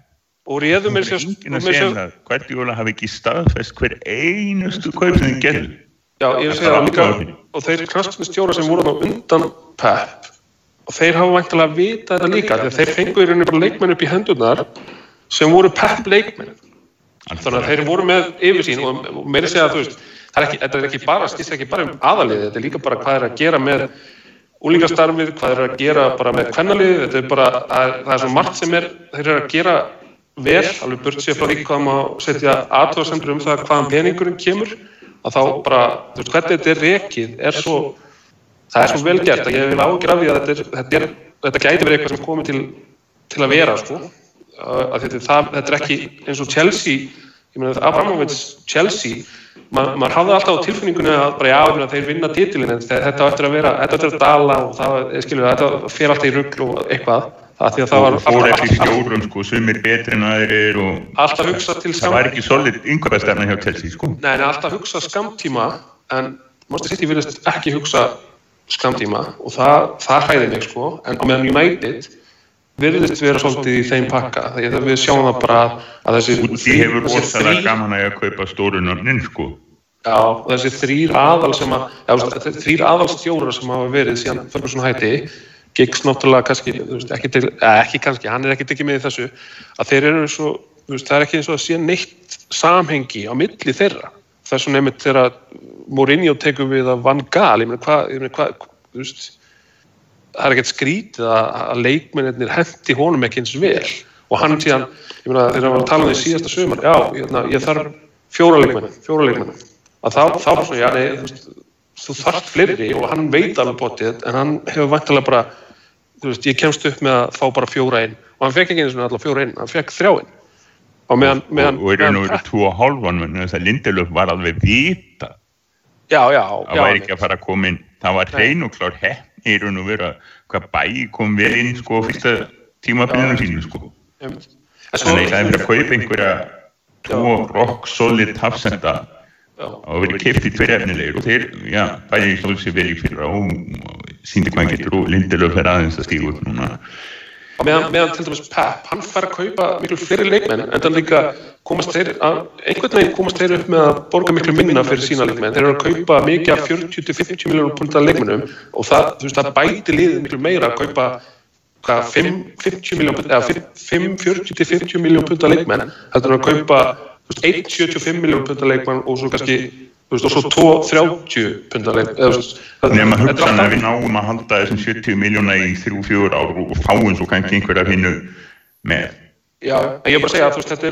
og réðum er sér að hvert jóla hafi ekki staðfest hver einustu kaup sem þið gerðu. Já, ég segja það líka, og þeir knastmistjóra sem voru á undan Pep, og þeir hafa vantilega að vita þetta líka, þegar þeir fengu í rauninu bara leikmenn upp í hendunar sem voru Pep leikmenn þannig að þeir voru með yfirsýn og, meiri segja að þú veist þetta er ekki bara, stýst ekki bara um aðalið þetta er líka bara hvað er að gera með úlingastarfið, hvað er að gera bara með kvennalið, þetta er bara að, það er svo margt sem er, þeir eru að gera vel, alveg burt sér frá því hvað maður setja aðtöðasendur um það hvaðan peningurinn kemur, að þá bara þú veist, hvernig þetta er rekið er svo það er svo vel gert að ég vil ágjör af því að þetta, er, þetta, er, þetta gæti verið eitthvað sem komið til, til að vera sko. Að þetta, það, þetta er ekki eins og Chelsea ég meina Abramovits Chelsea ma, maður hafði alltaf á tilfinningunni að bara já, meina, þeir vinna titilin en þetta ættir að vera, þetta ættir að dala og það, skilur, þetta fer alltaf í ruggl og eitthvað það því að það var og fór ekki stjórum sko, sumir betri en aðrir og alltaf hugsa til það var ekki solid yngvöðastefna hjá Chelsea sko. Nei, en alltaf hugsa skamtíma en Manchester City vilist ekki hugsa skamtíma og það, það hæði mig sko, en meðan United virðist vera svolítið í þeim pakka þegar við sjáum það bara að þessi Úti hefur orðsalega gaman að kaupa stórunarninn sko Já, þessi þrýr aðal sem að, já, þrýr aðalstjórar sem hafa verið síðan Ferguson hætti Giggs náttúrulega kannski, veist, ekki, til, eh, ekki kannski, hann er ekki tekið með þessu, að þeir eru svo, veist, það er ekki eins og að sé neitt samhengi á milli þeirra. Er svona einmitt þegar Mourinho tekur við að Van Gaal, ég meina hvað, ég meina hvað, þú veist, það er ekkert skrítið að, að leikmennir hendi honum ekki eins vel. Og hann síðan, ég meina þegar hann var að tala um því síðasta sögumar, já, ég, ég þarf fjóra leikmenn, fjóra leikmenn, að þá, þá svona, já, nei, þú veist, þú þarft fleiri og hann veit alveg bótið en hann hefur vantilega bara þú veist, ég kemst upp með að fá bara fjóra einn og hann fekk ekki eins og allar fjóra einn, hann fekk þrjá einn og meðan og, og og veru tvo og hálfan þess að Lindelöf var alveg vita já, já, það var ekki að fara að koma inn. Það var hrein og klár hefn í raun og veru að hvað bæ kom vel inn sko fyrsta tímafélaginu sínu sko. Þannig að er fyrir að kaupa einhverja tvo rock solid hafsenda og verið keipt í tverjafnilegir og þeir, já, bæði í stóðs ég verið fyrir og síndi hvað getur og Lindelöf er aðeins að stígu upp núna meðan, meðan til dæmis Pep, hann fær að kaupa miklu fleiri leikmenn en þannig líka komast þeir að, einhvern veginn komast þeir upp með að borga miklu minna fyrir sína leikmenn. Þeir eru að kaupa mikið af 40-50 miljónum punta leikmennum og það, veist, það bæti liðið miklu meira að kaupa hvað, 5-40 miljón punta leikmenn. Er að kaupa 1,75 miljón punta leikmenn og svo kannski og svo 2,30 punta leikmenn Nefn að við náum að halda þessum 70 miljóna í 3-4 ár og fáum svo kannski einhverja hinnu með. Já, ég er bara að segja að þetta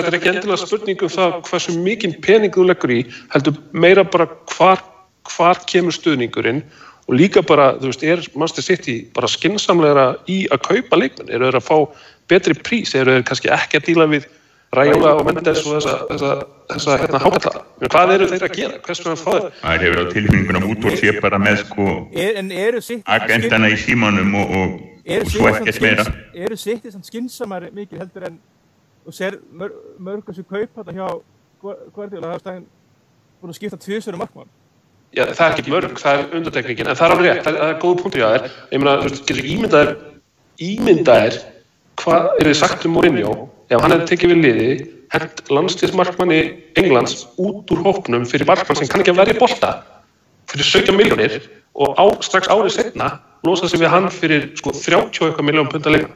er, ekki endilega spurningu um það hversu mikinn pening þú leggur í, heldur meira bara hvar, hvar kemur stuðningurinn og líka bara, þú veist, er Manchester City bara skinsamlegra í að kaupa leikmenn, eru þeir að fá betri prís, eru þeir kannski ekki að díla við Raiola og Mendes og þessa, þessa, þessa hérna hákalla, hvað eru þeir að gera, hvers veginn fá þeir? Það hefur á tilfinningunum út og sé bara með sko agentana í símanum og, og, og svo ekkert meira. Eru City samt skinsamari mikið heldur en og sér mör, mörgum sem kaupa þetta hjá Guardiola, það er stæðin búin að skipta tviðsverju markmann? Já, það er ekki mörg, það er undartekningin, en það er alveg rétt, það er, er góð punktur hjá þér. Ég meina, þú veist, getur ímyndaðir, ímyndaðir, hvað er þið sagt um Mourinho, ef hann hefði tekið við liði, hent landstíðsmarkmanni Englands út úr hóknum fyrir markmann sem kann ekki að verja í bolta fyrir 17 miljónir og á, strax árið setna losaði sig við hann fyrir sko 30 miljón punta leikna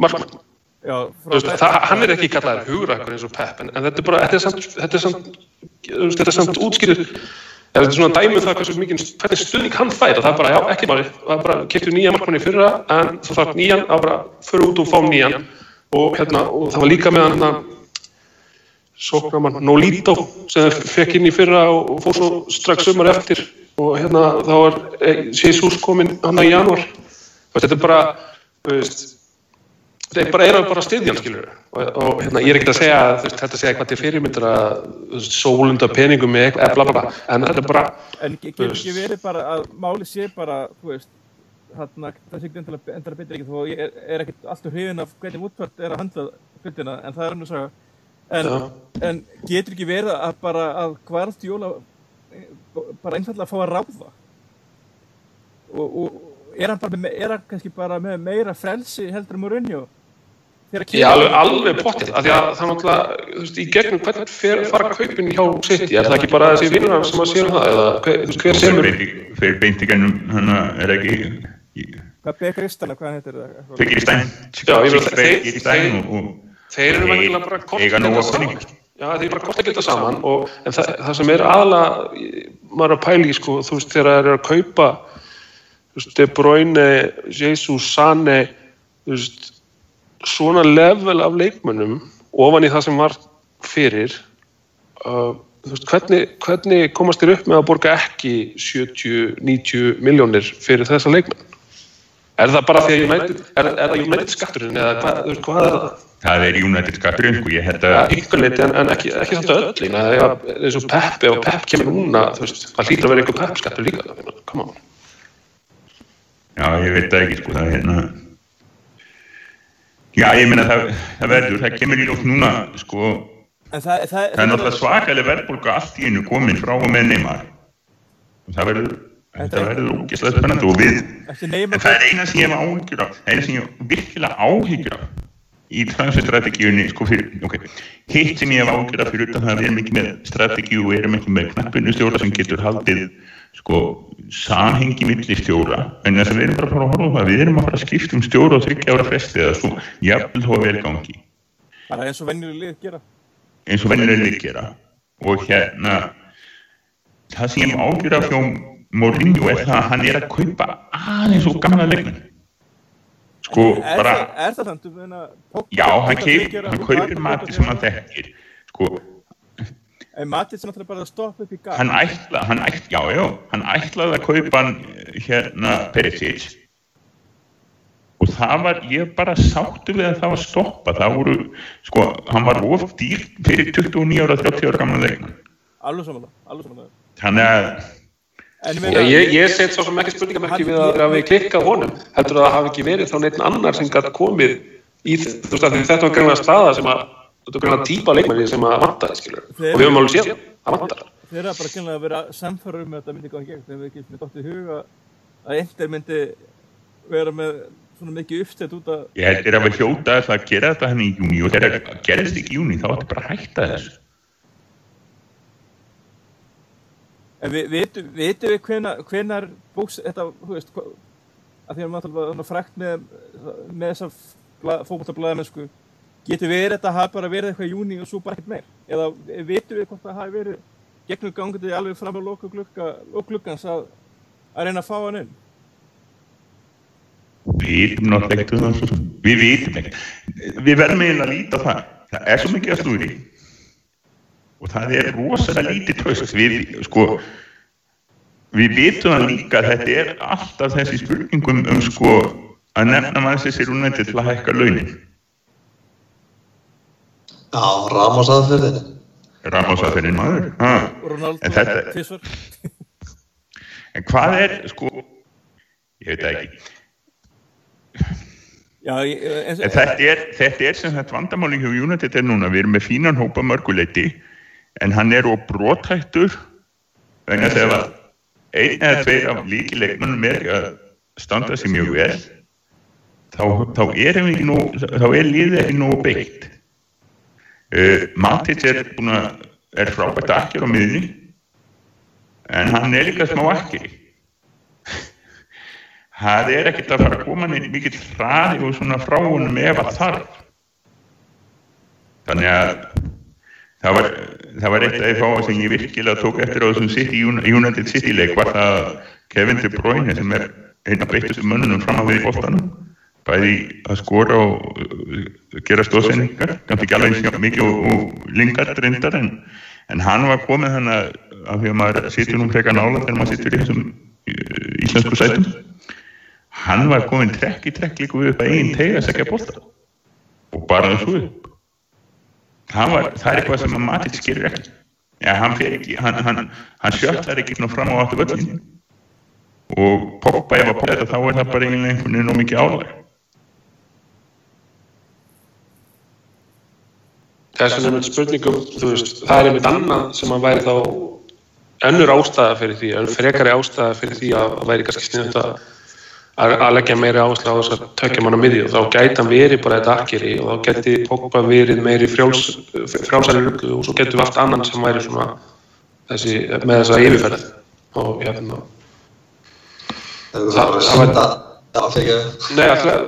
markmann. Já, veist, það, hann er ekki kallaður hugrakkur eins og Pep en, en þetta er bara, þetta er samt, er samt, er samt útskýrið þetta er svona dæmið um það hversu mikið hvernig stuðning hann fær, það er bara, já, ekki máli það er bara, kiptu nýja markmann í fyrra en þú þarf nýjan, er bara, fyrir út og fá nýjan. Og hérna, og það var líka með hann hérna, sóknamann Nolito sem fekk inn í fyrra og fór svo strax sumar eftir. Og hérna þá var Jesus kominn hann í januar og þetta er bara veist, er bara, er bara stiðjan skilur og, og hérna ég er ekkert að segja veist, þetta segja eitthvað til fyrirmyndur að sólunda peningum eitthvað bla bla bla. En þetta er bara En getur ekki verið bara að máli sé bara þú veist þarna það sé ekki endala betur ekki þó ég er, er ekkert alltaf hrifin af hvernig útvært er að handla hlutina en það er hann að sagja En, en getur ekki verið að bara að Guardiola bara einfallega að fá að ráða? Og, og er hann bara með, er hann kannski bara með meira frelsi heldur um Mourinho Já, alveg, alveg pottið, af því að það náttúrulega, þú veist, í gegnum hvernig fer, fara kaupin hjá City, er það ekki bara þessi vinnur sem að séu það, eða hver, hver semur? Fyrir beint í gennum, hann er ekki... Hvað Bekker Istana, hvað heitir það? Bekker Istana, Já, ég vil að þeir... þeir þeir eru vantilega bara kort að geta saman já þeir eru bara kort að geta saman og, en það, það sem er aðalega maður að pæli sko þú veist þegar það eru að kaupa þú veist De Bruyne, Jesus, Sane þú veist svona level af leikmönnum ofan í það sem var fyrir uh, þú veist, hvernig, hvernig komast þér upp með að borga ekki 70-90 miljónir fyrir þessa leikmenn? Er það bara því að United, er, er það United skatturinn eða hvað, þú veist, hvað er það? Það er United skatturinn, sko, ég held að, Ja, ykkur leiti en, en ekki, ekki samt öll lína, það er eins og Pep, ef Pep kemur núna, þú veist, það hlýtur að vera ykkur Pep skattur líka, það come on. já, ég veit það ekki, sko, það er hérna, já, ég meina það, það verður, það kemur í lótt núna, sko, það, það, það er náttúrulega svakalega verðbólga allt í einu komin frá og með Neymar. Það verður, þetta verður ógeðslega spennandi og við, en það er eina sem ég hef áhyggjur er eina sem ég virkilega áhyggjur af í transferstrategíunni, sko, fyrir, ok, hitt sem ég hef áhyggjur af fyrir utan það að við erum ekki með strategíu og erum ekki með knappinu stjóra sem getur haldið, sko, samhengi milli stjóra, en þess að við erum bara að fara að horfa það, við erum að fara að skipta um stjóra og þryggja ára fresti eða svo, jafnvel þó að vel gangi. Bara eins og venjuleg lið gera. eins og vennilega gera. Og hérna það sem ágjur af hjá Mourinho er það að hann er að kaupa aðeins og gamla leikmenn. Sko Er, bara það, er það meina, Pogba- já, hann, hann kaupir mati sem hann þekkir. Sko, En Matið sem náttúrulega bara að stoppa upp í gaf. hann ætla, hann ætla, já, já hann ætlaði að kaupa hann hérna Perisic og það var, ég bara sáttu við að það var stoppa, það voru sko, hann var of dýr fyrir 29 ára, 30 ára gamla leikmann Alveg samanlega, alveg samanlega. þannig að En Já, ég, ég set svo sem ekki spurningamerki við að hafi klikkað honum, heldur að það hafi ekki verið þá neitt annar sem gæti komið í þ- þú veist að því þetta var greinlega staða sem að þetta var greinlega típa leikmenni sem að vantaði, skilur, og við höfum alveg séð, að vantar. Þeir eru bara kynlega að vera samfæður um að þetta myndi góða gegn. Þegar við með dótt í huga að Inter myndi vera með svona mikið uppstætt út að Ég held þér að við hljóta að það gera þetta hann í júni og þegar það gerist ekki í júni þá ætti bara að hætta þessu. En við vitum, vitum við hvenar, hvenar bóks, þetta, þú veist, hva, að því að maður frækt með, með þessa fókbaltablaða mennsku, getur verið þetta hafi bara verið eitthvað í júni og svo bara ekkert meir? Eða vitum við hvort það hafi verið gegnum gangandi alveg fram á loku glugga, gluggans að, að reyna að fá hann inn? Við vitum náttúrulega ekki. Við vitum ekki. Við verðum eiginlega að líta það. Það er svo mikið að stúri og það er rosalega lítið tröst. Við, sko, við vitum það líka að þetta er alltaf þessi spurningum um sko að nefna maður sér sér úrnætti til að hækka launin. Já, Ramos aðferðin. Ramos að fyrir maður. Ha. Ronaldo, En þetta-. (laughs) En hvað er, sko, ég veit ekki. Já, ég, eins En þetta er, þetta er sem þetta vandamáli hjá United er núna, við erum með fínan hópa mörguleiti en hann er og brotættur vegna þess að einn eða tveir af líkileikmannum er að standa sér mjög vel þá, þá erum við ekki nú þá er liðið ekki nú beitt uh, Matic er er frábært akkir á miðunni en hann er líka smá akkir það er ekkert að fara að koma neitt mikill hraði og svona frá honum ef að þarf. Þannig að það var, það var eitt af því fáa sem ég virkilega tók eftir á þessum City, United City leik var það að Kevin De Bruyne sem er einn af beittustu mönnunum fram á við í bóttanum bæði að skora og uh, gera stóðsendingar, kannski ekki alveg mikið og, og lingard reyndar en, en hann var komið hann að því að maður situr nú frekar nála þegar maður situr í þessum uh, íslensku sætum. Hann var komin trekk í trekk líka við upp að einn tega sækja bólta og bara þessu upp. Var, það er eitthvað sem að Matic gerir ekki. Ja, hann, hann, hann, hann sjöttar ekki fram á áttu völlin og Pogba ef að Pogba þá er það bara einhvern veginn og mikið álag Vegna er með spurningum, þú veist, það er einmitt annað sem að væri þá önnur ástæða fyrir því, önnur frekari ástæða fyrir því að að væri kannski sniðut að að að leggja meiri áherslu á þess að tökja mann á miðju. Og þá gæti hann verið bara þetta akkeri og þá geti Pogba verið meiri frjáls, frjálsæri ruggu og svo getum við allt annan sem væri svona þessi, með þessa yfirferð og hérna, Það Það- var það var- já, ekki, nei, alltaf,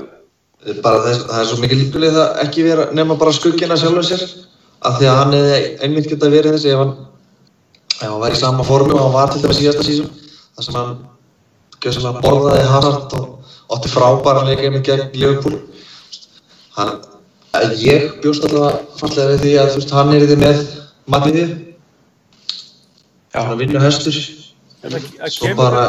bara þess, það er svo mikið líkuleg það ekki vera nema bara skuggina sjálfur sér af því að hann hefði einmitt geta verið þessi ef hann, ef hann væri í sama formi og hann var til dæmis síðasta sísum þar sem hann gjössalega borðaði Hazard og átti frábæra leika einmitt gegn Liverpool hann, að ég bjóst alltaf fastlega við því að þú veist, hann er því með Matiði svona vinnu það svo bara,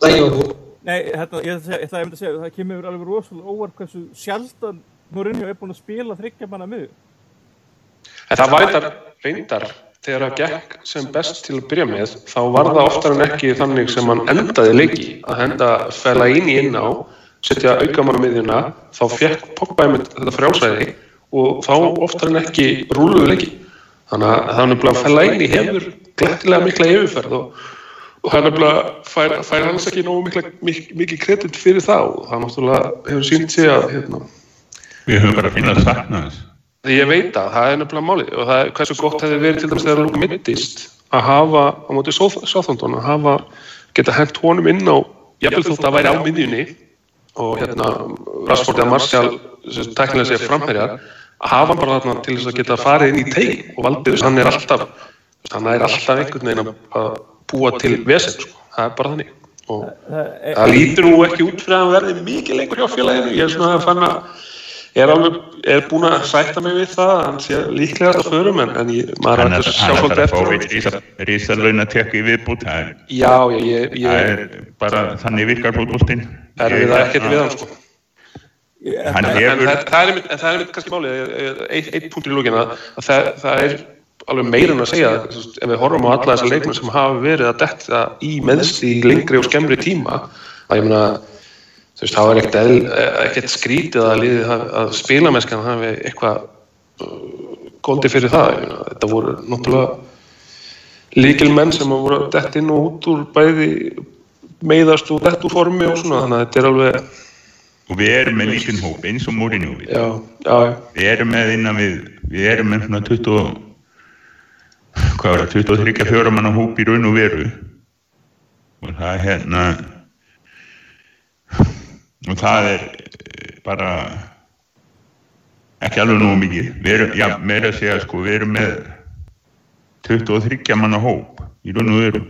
það ég var búið Nei, hérna, ég ætla ég ætla að segja, það kemur alveg rosalega óvart hversu sjaldan Mourinho er búinn að spila þryggja manna miður. Það var reyndar, þegar það gekk sem best til að byrja með þá var það oftar en ekki þannig sem hann endaði leiki að henda fæla í inn á setja aukamann á miðjuna þá fekk Pogba einmitt þetta frjálsæði og þá oftar en ekki rúluðu leiki þannig að nefnilega að fæla í hefur glettilega mikla yfirferð og, og það er nefnilega fær, fær hans ekki nógu mikla, mik, mikið kredit fyrir og það náttúrulega hefur sínt sig að hérna, Við höfum bara að finna að sakna þess. Ég veit að það er nefnilega málið. Og það er hversu gott hefði verið til dæmis þegar Luka mittist að hafa á móti Sáþondon að hafa geta hent honum inn á jafnvel þótt að væri á miðjunni og hérna Rashford eða Martial sem teknilega segja framherjar að hafa hann bara þarna til þess að geta farið inn í teig og valdið þess að hann er alltaf hann er alltaf einhvern veginn að búa til vesen sko. það er bara þannig og Það það lítur nú ekki út fyrir að hann verði mikið lengur hjá félaginu ég er svona að fann að er alveg, er búin að sætta mig við það hann sé líklega að förum en, en ég, maður er að sjá hann svolítið ætlar að fá eftir eitt rísa- rísalaun að tekka í viðbútt. Það já, ég, ég, það ég er bara þannig virkar fótboltinn. er við það ekkert við hann sko ég, Hann en, en, hefur, það, það er einmitt- en það er einmitt kannski málið eitt, eitt punktur í lókina að það, það er alveg meira en að segja ef við horfum á alla þessar leikmenn sem hafa verið að detta í meðsli í lengri og skemmri tíma að ég meina þú veist, það ekkert, eðl, ekkert skrítið að liðið að, að spilamennskan hafi eitthvað uh, góldið fyrir það ég meina, þetta voru náttúrulega líkil menn sem hafa voru að detta inn og út úr bæði meiðast og dett úr formi og svona þannig að þetta er alveg og við erum með lítinn hóp eins og Mourinho við. já, já, já Við erum með innan við, við erum með svona 20, hvað var það, 23-4 manna hóp í raun og veru. Og það er hérna, og það er eh, bara ekki alveg nógu mikið. Við erum, já, meira að segja sko, við erum með 23 manna hóp í raun og veru.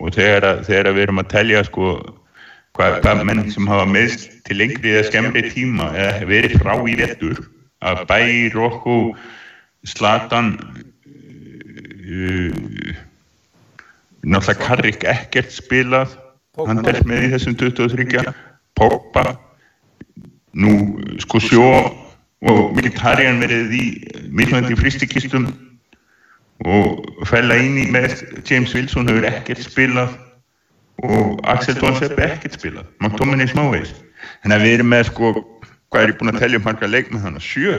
Og þegar, þegar við erum að telja sko, hvað, hvað menn sem hafa meðst til lengri eða skemmri tíma eða verið frá í vettur að Bæi, Rokko, Slatan uh, náttúrulega Karrik ekkert spilað. Hann er með í þessum 23 Pogba. Nú sko sjó og Mkhitaryan verið í mismöndi fristikistum og fæla inn í með James Wilson hefur ekkert spilað. Og Axel Donsep ekkert spilað. McTominay smávegis þannig að við erum með sko hvað er ég búin að telja um marga leik með þannig sjö.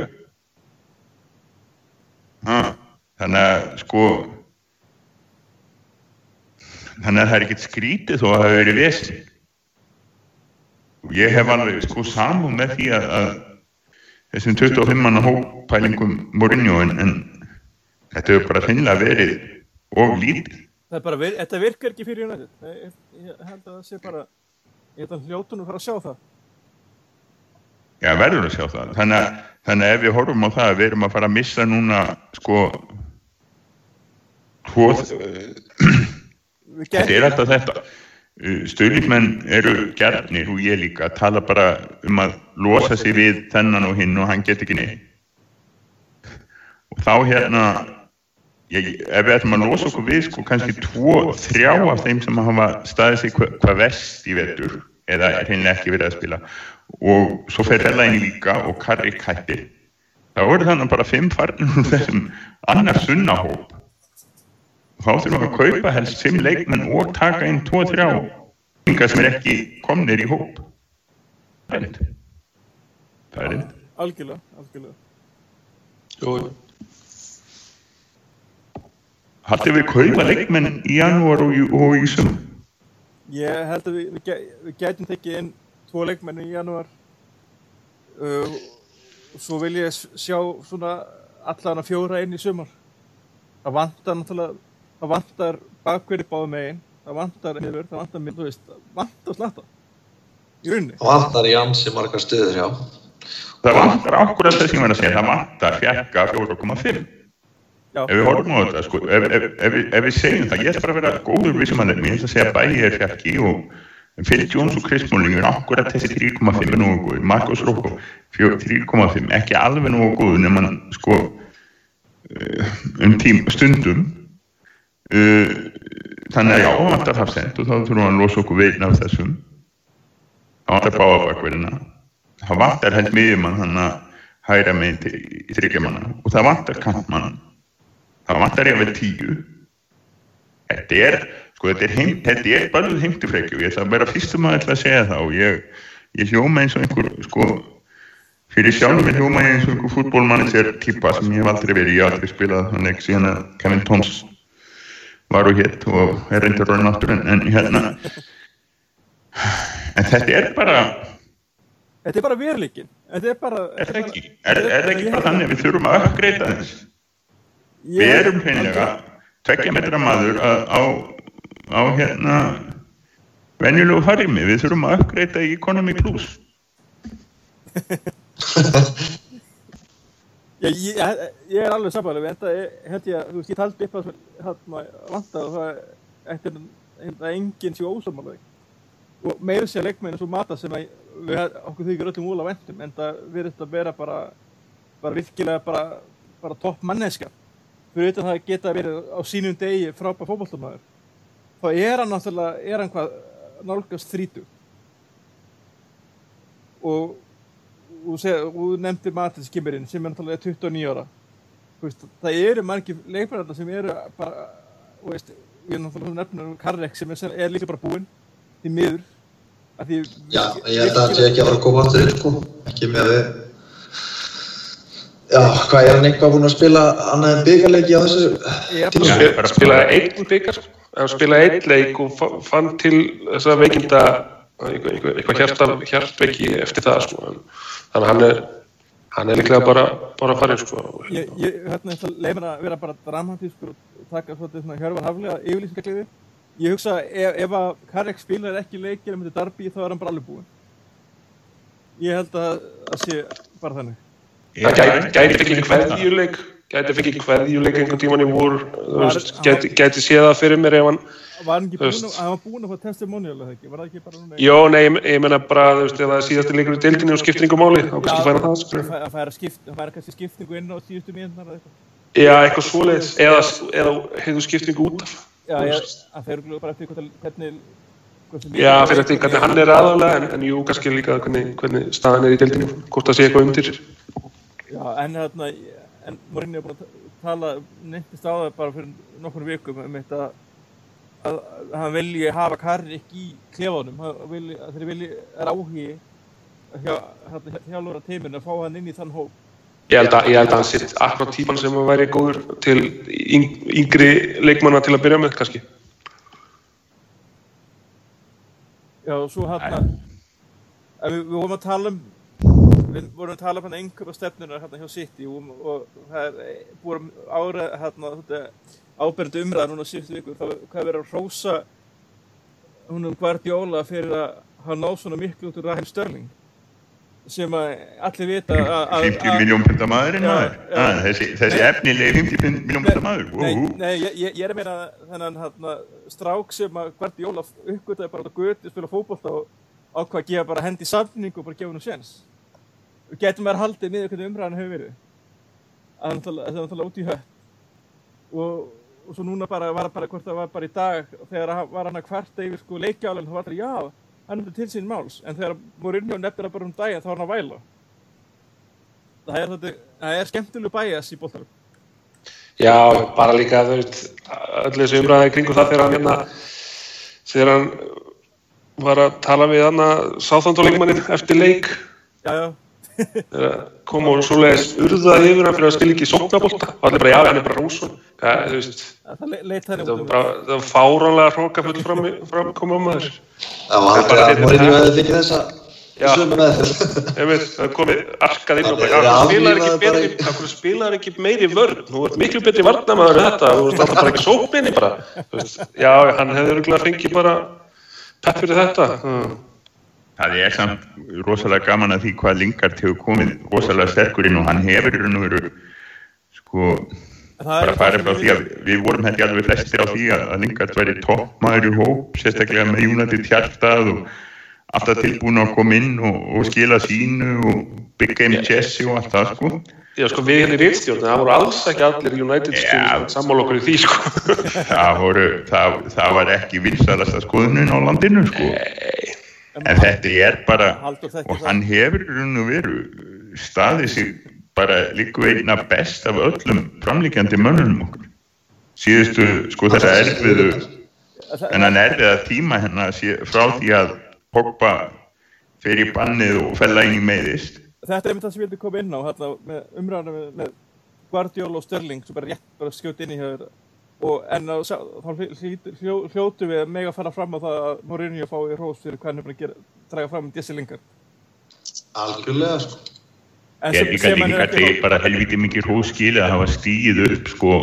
Ha, þannig að sko þannig að það er ekkert skrítið þó að það verið vesen og ég hef alveg sko samum með því að, að þessum 25 manna hóppælingum Mourinho en, en þetta hefur bara finnilega verið of lítið vir- þetta virkar ekki fyrir United. Ég, ég held að það sé bara, ég held að hljótunum fara að sjá það. Já, verður að sjá það. Þannig að, þannig að ef við horfum á það að við erum að fara að missa núna, sko, tvo, Við þetta er alltaf þetta. Stöðlíkmenn eru gerðnir og ég líka að tala bara um að losa sig við þennan og hinn og hann get ekki neitt. Og þá hérna, ég, ef við ætlum að losa okkur við, sko, kannski tvo, þrjá af þeim sem hafa staðið sig hvað, hvað vest í vetur, eða er hreinlega ekki verið að spila, og svo fer Rella inn líka og Karri hættir, þá eru þannig bara fimm farnir úr þessum annars sunnahóp. Þá þurfum við að kaupa helst fimm leikmenn og taka inn tvo, þrjá, yngar sem er ekki komnir í hóp. Það er reynd. Það er reynd. algjörlega, algjörlega. Haldið við kaupa leikmenn í janúar og, og í sum? Ég held að við, við, við gætum tekið inn tvo leikmenni í janúar uh, og svo vil ég sjá svona allan að fjóra inn í sumar. Það vantar náttúrulega, það vantar bakverði báðum megin, það vantar yfir, það vantar minn, þú veist, það vantar slatta í rauninni. Það vantar í ansi margar stöður, já. Það vantar akkurat þess að ég var að segja, það vantar fjarka 4,5. Já, Ef við horfum á þetta, sko, ef, ef, ef, við- ef við segjum það, ég ætla bara að vera góður við sem hann er, ég ætla að segja bæði er fjarki og Phil Jones og er akkurat þessi 3,5 er nógu góður, Marcos Rocco 3,5, ekki alveg nógu góður nema hann, sko, uh, um tím stundum þannig að já, það vantar hafsend og þá þurfum við að losa okkur veitna af þessum. Það vantar báabakverðina það vantar held miðjumann þannig að hæra með í þryggjamanna og það vantar kantmann það vantar ég að vera tíu. Þetta er sko þetta er, heim, þetta er bara heimtifrækju. Ég ætla að vera fyrstum að ætla að segja það og ég, ég hljóma eins og einhver sko fyrir sjálfum ég hljóma eins og einhver fútbólmannisir típa sem ég hef aldrei verið, ég hef aldrei spilað þannig síðan að Kevin Toms var og hétt og er reyndur orðin áttur en, en hérna. En þetta er bara Þetta er bara veruleikin. Þetta er bara... er það ekki, er, er ekki bara þannig við þurfum að uppgreita þess við erum hreinlega tveggja metra maður að, á, á hérna venjulegu farimi, við þurfum að uppgreita í Economy Plus (laughs) Ég, ég, ég er alveg samfæðileg, en þetta held ég að, þú veist, ég taldi upp að hérna vanta og það eftir að enginn sé ósamálaði. Og meira sér leikmenn eins og Mata sem að við, okkur þykir öllum úla vendum, en það verður að vera bara, bara virkilega bara, bara topp manneska. Fyrir utan það að geta verið á sínum degi frábær fótballtamaður. Þá er hann náttúrulega, er hann hvað nálgast þrítu. Og og þú nefndir Matis Kimmerinn sem er náttúrulega 29 ára Þú veist, það eru margir leikmennarna sem eru bara veist, við erum náttúrulega nefnum Karrek sem er, er líka bara búinn því miður að því Já, ég held að hann sé ekki að að koma aftur inn, sko. Ekki með að við... Já, hvað er hann eitthvað búinn að spila annað en byggarleiki á þessu Ég er tíma? Já, Spil- bara- spilaði einn byggar hann spilaði einn leik og fa- fann til þessa veikinda eitthvað, eitthvað, eitthvað hjarta, hjartveiki eftir það sko. þannig að hann er hann er líklega bara, bara farin sko. Ég, ég hérna leið mér að vera bara dramatískur og taka svolítið svona hjörfan haflega yfirlýsingarkliði. Ég hugsa ef, ef að Karek spilar ekki leikir með þetta Darby þá er hann bara alveg búinn. Ég held að það sé bara þannig. hann gæti, gæti fengið hverðjuleik gæti fengið hverðjuleik einhvern tíman í vor þú veist, gæti, gæti séð það fyrir mér ef hann Var hann ekki veist. að, var búinn að fá testimonial eða ekki? Var það ekki bara núna? Jó, nei, ég, ég menna bara, þú veist, það er síðasti leikur í deildinni og skiptir yngur máli, þá kannski færa það, sko. Það færa skipt, kannski skiptingu inn á síðustu mínutnar eða eitthvað. Já, eitthvað svoleiðis, eða, eða hefur skiptingu út af. Já, ég, það fer bara eftir hvernig, hvernig, Já, fyrir eftir hvernig hann er aðalega, en, en jú, kannski líka hvernig, hvernig staðan er í deildinni, hvort það sé eitthvað undir. Já, en hérna, en Morinni er búin að tala, nefndist á það bara fyrir nokkur vikum um þetta að, hann vilji hafa Karrik í klefanum, hann þeir vilji, er áhugi hjá, hérna, hjálfur að teiminu að fá hann inn í þann hóp. Ég held að, ég held að hann sitt akkurat típan sem að væri góður til yng, yngri leikmanna til að byrja með, kannski. Já, og svo hérna, að við, við vorum að tala um, við vorum að tala um hann einhverja stefnuna hérna hjá City og, og það er búið ára hérna, þetta áberandi umræða núna síðustu viku, það hvað verið að hrósa húnum Guardiola fyrir að hafa náð svona miklu út úr Raheem Sterling sem að allir vita að- að 50 miljón pundar maðurinn maður já. Ah, þessi, þessi efnilegi 50 miljón pundar maður Nei, Úhú. nei ég, ég ég er að meina þennan hérna, strák sem að Guardiola uppgötaði bara á götu, spila fótbolta og ákvað að gefa bara hendi samning og bara gefa hennu séns. Við að haldið miður hvernig umræðan hefur verið. Er náttúrulega- það er náttúrulega út í hött. Og, og svo núna bara var bara hvort það var bara í dag þegar hann- var hann að kvarta yfir sko leikjálinn þá var það já, hann er til sín máls en þegar Mourinho nefnir það bara um daginn þá var hann að væla. Það er, þetta, það er skemmtilegu bæjas í boltarum. Já, bara líka, þú veist, öll þessu umræði kringu það þegar hann hérna, þegar hann var að tala við hann að sáþánduleikmannin eftir leik, Já, já. Þegar kom og svoleiðis urðaði yfir hann fyrir að spila ekki sóknabólta og allir bara, já, hann er bara rúsun. Hvað, þú veist, Það þetta var bara, það var fáránlega hrókafull fram, fram koma um maður. Það var bara Mourinho það. komið arkað inn og bara, já, spilaði ekki meiri vörn, þú ert miklu betri varnamaður en þetta, þú ert alltaf bara ekki sókninni bara, Þú veist, já, hann hefði örgulega fengið bara pepp fyrir þetta. Það er samt rosalega gaman að því hvað Lingard hefur komið rosalega sterkur inn og hann hefur sko Það bara farið frá því að við vorum hætti alveg flestir á því að að Lingard væri toppmaður í hóp sérstaklega með United hjartað og alltaf tilbúin að koma inn og, og skila sínu og Big Game Jesse og allt það sko. Já, sko, við hérna í reitstjórn, það voru alls ekki allir United stjórn sammála okkur í því, sko. það, voru, það, það var ekki vinsalasta skoðunin á landinu sko. En þetta er bara og hann hefur raun og veru staðið sig bara líku einna best af öllum framlíkjandi mönnunum okkur síðustu sko þessa erfiðu en hann erfiða tíma hérna sé- frá því að Pogba fer í bannið og fella inn í meiðist. Þetta er einmitt það sem ég vildi koma inn á hérna, með Guardiola og Sterling sem bara rétt bara skjótt inn í hér og en að, sá- þá hljótu við að mega fara fram á það að Mourinho fái rós fyrir hvernig hann er að gera, draga fram Jesse Lingard. Algjörlega, sko. En ég líka er líka til bara helviti mikið hróskili að hafa stíð upp sko.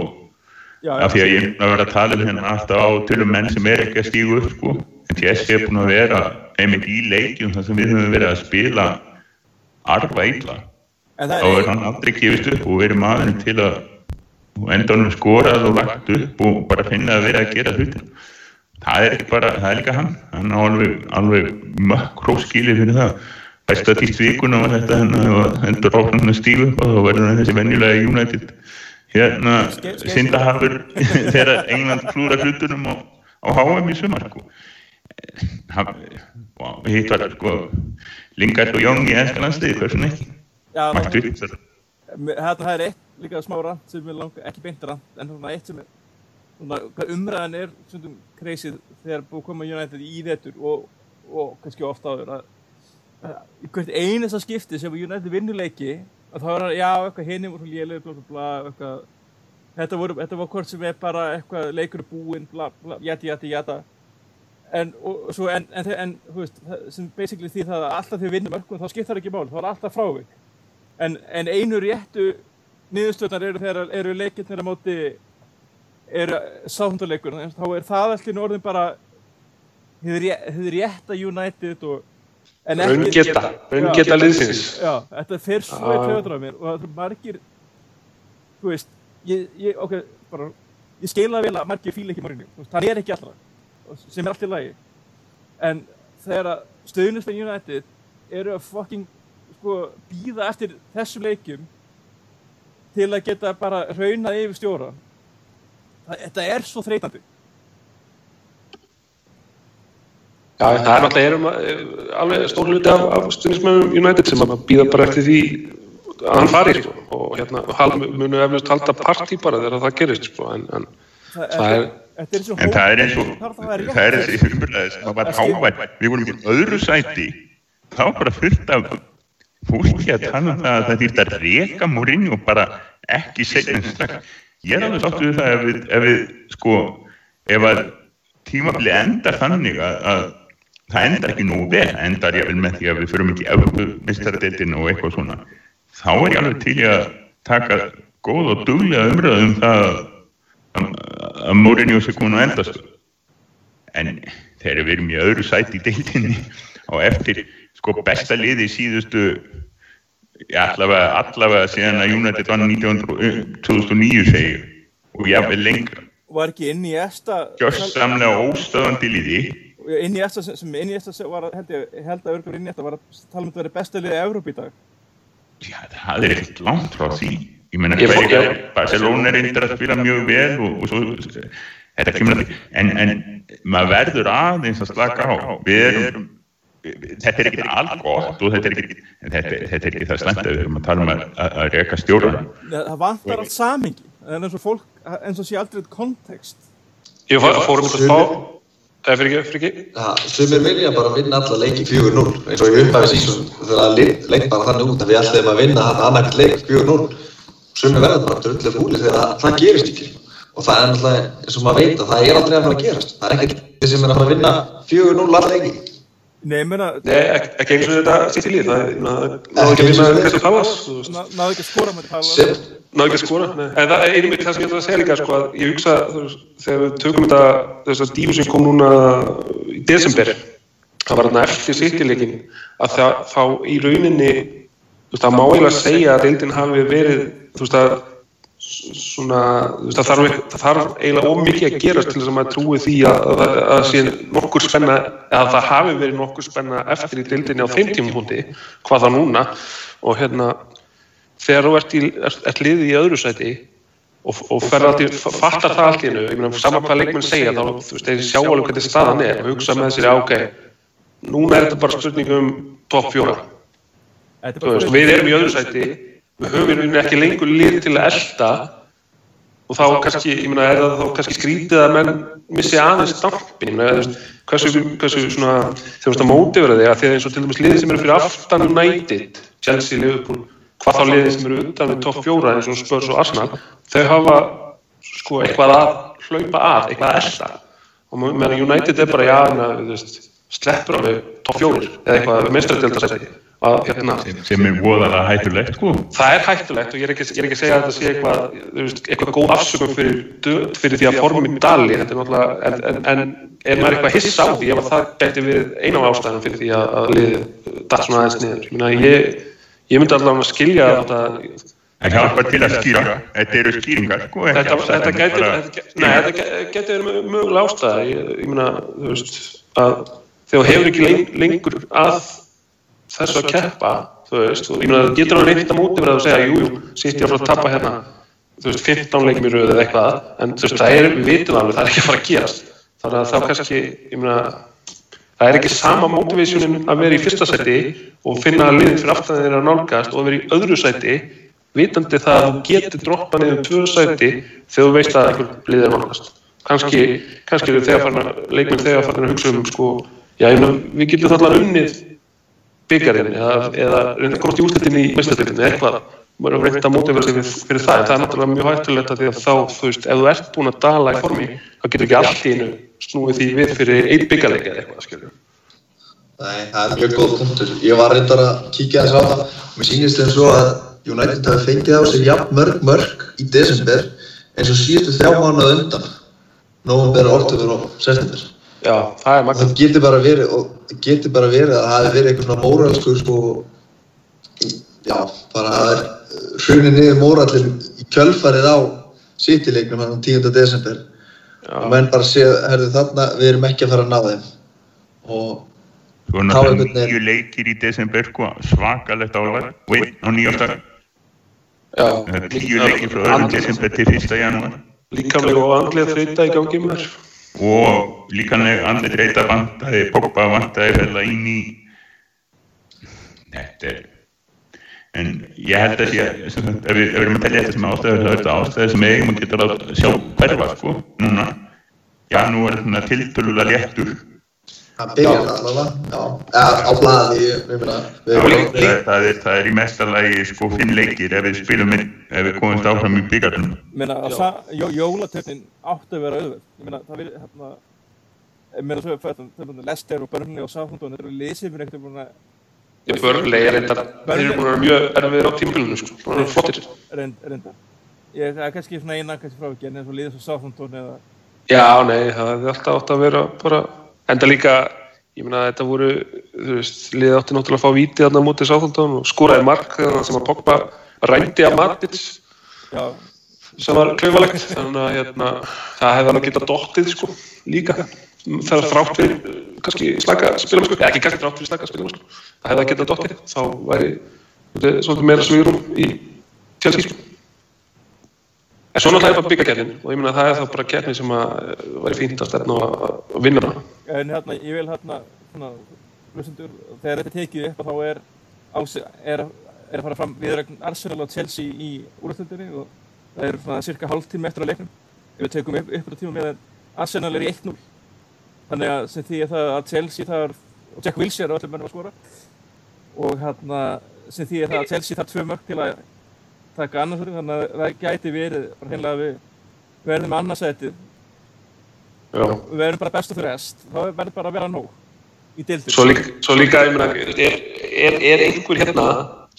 Já, af því að ég er að vera að tala um hérna alltaf á til um menn sem er ekki að stígu upp sko. En Jesse er búinn að vera einmitt í leikjum þar sem við höfum verið að spila arfa en þá er hann aldrei gefist upp og verið maðurinn til að og endanum skorað og lagt upp og bara finna að vera að gera hlutin það er ekki bara, það er líka hann. Hann á alveg, alveg mökk hróskili fyrir það. Besta tíst vikuna var þetta hann og endur áfram að stígu upp og þá verður hann þessi venjulega United. Hérna syndahafur (laughs) þegar England klúra hlutunum á, á HM í sumar sko. Og hitt var sko Lingard og Young í ennska landsliði, hversu ekki? Já, mættu það, er eitt líka smá rant sem er langa, ekki beint rant, en svona eitt sem er svona, umræðan er stundum kreisið þegar búið að koma United í vetur og, og kannski ofta áður að, að hvert einasta skipti sem United vinnur leiki að þá er hann, já, eitthvað hinni voru lélega, bla, bla, bla, eitthvað þetta voru, þetta var hvort sem er bara eitthvað leikur er búinn, bla, bla, jæti, jæti, jæta. En, og, svo, en, en, en, þú veist, sem basically því það að alltaf því vinnum mörgum þá skiptar ekki mál, þá er alltaf frávik en, en einu réttu niðurstöðnar eru þegar eru leikirnir á móti eru sáhundarleikur þá er það allir orðin bara þið rétta United og en ekki- Raungeta, liðsins. Já, þetta fer svo í Já. töðunar á mér og það er margir þú veist, ég, ég, ok, bara ég skila vel að margir fíla ekki veist, hann er ekki allra, sem er allt í lagi en þegar að stöðnustan United eru að fucking sko býða eftir þessum leikjum til að geta bara raunað yfir stjóra það, þetta er svo þreytandi Já, það er náttúrulega erum, eh, alveg stór hluti af, af stundismöðum United sem að býða bara eftir því að hann fari sko. og hérna hal- munu eflust halda partí bara þegar það gerist sko. en, en það, Það er- þetta er svo En það er eins og, það að það er þessi umræði sem var hávær, við vorum í öðru sæti, þá var bara fullt af fólki að tala um það að það þýrt að reka Mourinho bara ekki segja. Ég er alveg sáttu við það ef við, ef við sko, ef að tímabili endar þannig að, að það endar ekki nú vel, endar ég vel með því að við förum ekki í Evrópumeistaradeildin og eitthvað svona, þá er ég alveg til í að taka góð og duglega umræðu um það að að Mourinho sé komin á endast. En þegar við erum í öðru sæti í deildinni og eftir sko besta liði í síðustu ja, allavega, allavega síðan að United vann 1900 eh, 2009 segju og jáfnvel lengra. Var ekki inn í esta gjörsamlega óstöðandi liði. Inn í esta sem, inn í esta var held ég held að örgur inn í esta var að tala um að veri besta liðið í Evróp í dag. Já, það er ekkert langt frá því. Ég hverja Barcelona reyndir að spila mjög vel og, og svo þetta kemur að því. En, en maður verður aðeins að slaka á. Við erum þetta er ekki algott. Og þetta er ekki, en þetta, þetta er ekki það að við erum að tala um að, að, að reka stjóran það vantar allt samingi en eins og fólk, eins og sé aldrei eitt kontekst ég fór, fórum þetta að spá. Eða fyrir ekki, fyrir ekki. Ja, sumir vilja bara vinna alla leiki 4-0 eins og í upphæfi sísón þegar það leit bara þannig út að við ætlum að vinna annarkvæmt leik 4-0 sumir verða bara drullu fúli þegar það, það gerist ekki. Og það er náttúrulega eins og maður veit að það er aldrei að fara að gerast. Það er ekkert sem er að fara að vinna 4-0 alla leiki Nei, ég meina, Nei, ekki, eins og þetta sitt í lið það er- náðu ekki að vinna þú veist. ná- náðu ekki að skora með sem náðu ekki að skora nei. en það er einum mitt það sem ég ætla að segja líka sko, að ég hugsa þú veist, þegar við tökum þetta þess að dífu sem kom núna í desember það var þarna eftir sittileikin að það, þá í rauninni þú veist, það má eiginlega segja að deildin hafi verið þú veist að svona, það þarf, það þarf eiginlega ómikið að gerast til þess að maður trúi því að, að, að, að sé nokkur spenna að það hafi verið nokkur spenna eftir í deildinni á þeim tímapunkti hvað það núna. Og hérna þegar þú ert, í, ert, ert liðið í öðru sæti og, og fattar það allt í hennu, ég meina saman hvað leikmenn segja þá, þú veist, þeir sjá alveg hvernig staðan er og hugsa með sér, já, ok núna er þetta bara spurning um topp fjóra. Þetta Þú bara veist, við erum í öðru sæti við höfum ekki lengur lið til að elda og þá kannski, ég meina, er það þá kannski skrítið að menn missi aðeins þú veist, hversu, hversu svona, þegar þú veist að mótivera þig að því að eins og til dæmis liðið sem eru fyrir aftan United, Chelsea, Liverpool hvað þá liðið sem eru undan við topp fjóra eins og Spurs og Arsenal, þau hafa sko eitthvað að hlaupa að, eitthvað að elda og meðan United er bara, já, þú veist sleppur á við topp fjórir eða eitthvað meistrætildasæti að hérna sem er voðalega hættulegt sko. það er hættulegt og ég er ekki, ég er ekki að segja að þetta sé eitthvað, eitthvað góð afsökum fyrir, fyrir því að formin dali er en, en, en er maður eitthvað hissa á því ef að það gæti við eina af ástæðan fyrir því að, að liðið datt svona aðeins niður? Ég, ég, ég myndi allavega að skilja þetta Það hjálpar til að skýra, þetta eru skýringar sko, ekki þetta, þetta gæti bara- þetta, gæti- nei, þetta gæti- gæti verið mö- mögulega ástæða. Ég, ég meina, þú veist að þegar hefur ekki leng, lengur að þessu að keppa þú veist, það getur hann reynt að móti verið að segja, jú, jú, sýtt ég að fara að tappa hérna. Þú veist, 15 leikum í röðu eða eitthvað en þú veist, það er, við vitum alveg, það er ekki að fara að gerast. Þannig að þá kannski, ég meina það er ekki sama motivationin að vera í fyrsta sæti og finna að liðin fyrir aftan þeirra nálgast og að vera í öðru sæti vitandi það að þú getur droppa niður tvö sæti þegar þú veist að einhver lið er nálgast. Kannski, kannski eru þegar farin að leikmenn þegar farin að hugsa um sko, já, ég meina, við getum þarna unnið byggarinn eða, eða reynda að komast í úrslitin í meistardildinni eða eitthvað. Maður er reynd að mótivera sig við- fyrir það en það er náttúrulega mjög hættulegt að því að þá, þú veist, ef þú ert búin að dala í formi þá getur ekki allt í einu snúið því við fyrir einn byggarleik eða eitthvað, skilju Nei, það er mjög góð punktur. Ég var reyndar að kíkja þess á það. Mér sýnist þeim svo að United hafi fengið á sig jafn mörg mörg í desember eins og síðustu þrjá Já, það er Það magna getur bara verið, og það getur bara verið að það hafi verið eitthvað svona móralskur sko, já, bara að það er hrunið niður mórallin í kjölfarið á sýttileiknum hann 10. desember. Og menn bara séð, herðu þarna, við erum ekki að fara að ná þeim. Og Svo Þá náttúrulega nýju leikir í desember sko, svakalegt álag og einn á nýjástag Já, tíu leikir frá öðrum desember til fyrsta janúar. Líkamlega og andlega þreita í gangi með þér og líkanlega andri reyta vantaði, Pogba vantaði fælla inn í. Þetta er en ég held að sagt, ef við, erum að telja þetta sem ástæður þá er þetta ástæður sem eigum að geta að sjá hverfa sko, núna. Já, nú er þetta tiltölulega léttur það byrjar allavega, já, eða á blaði, ég meina, við það, erum það, það, er, það er í mestalagi sko fimm leikir ef við spilum inn, ef við komumst áfram í byggarnum meina, að sa- jó, jólatöfnin átti að vera auðvöld ég meina, það verið hérna ég meina svo að það er Lester og Burnley og Southampton þetta eru liðsið fyrir ekkert búin að Ég börnlega, ég reyndar, þeir eru búin að vera mjög erfiðir á tímbilinu, sko, búin að vera flottir. Reynd, reynda ég það er kannski svona eina kannski frá Já, nei, það hefði alltaf átt að vera bara, enda líka, ég meina þetta voru, þú veist, liðið átti náttúrulega að fá vítið þarna á mótið Sáþóndón og skoraði mark þegar sem að Pogba rændi að Matic já, sem var klaufalegt, þannig að hérna, það hefði alveg getað dottið, sko, líka, þegar þrátt fyrir kannski slaka spilamennsku, eða ekki kannski þrátt fyrir slaka spilamennsku, það hefði getað dottið, þá væri svolítið meira svírum í sko. En svo náttúrulega er bara byggakernin og ég meina að það er þá bara kernin sem að eh, væri fínt að stefna og að vinna hana. en hérna, ég vil hérna svona, hlustendur, þegar þetta tekið upp þá er, er, er að fara fram viðrögn Arsenal og Chelsea í úrstundinni og það er svona cirka hálftími eftir að leiknum. Ef við tökum upp, upp á tíma með að Arsenal er í 1-0 þannig að sem því að það að Chelsea þar og Jack Wilshere og öllum mönnum að skora. Og hérna sem því að að Chelsea þarf tvö mörg til að taka annarsverðin þannig að það gæti verið bara heimlega við verðum með annarsætið Já. við verðum bara best of the rest þá verður bara að vera nóg í deildin Svo líka, svo líka ég meina, er, er, er einhver hérna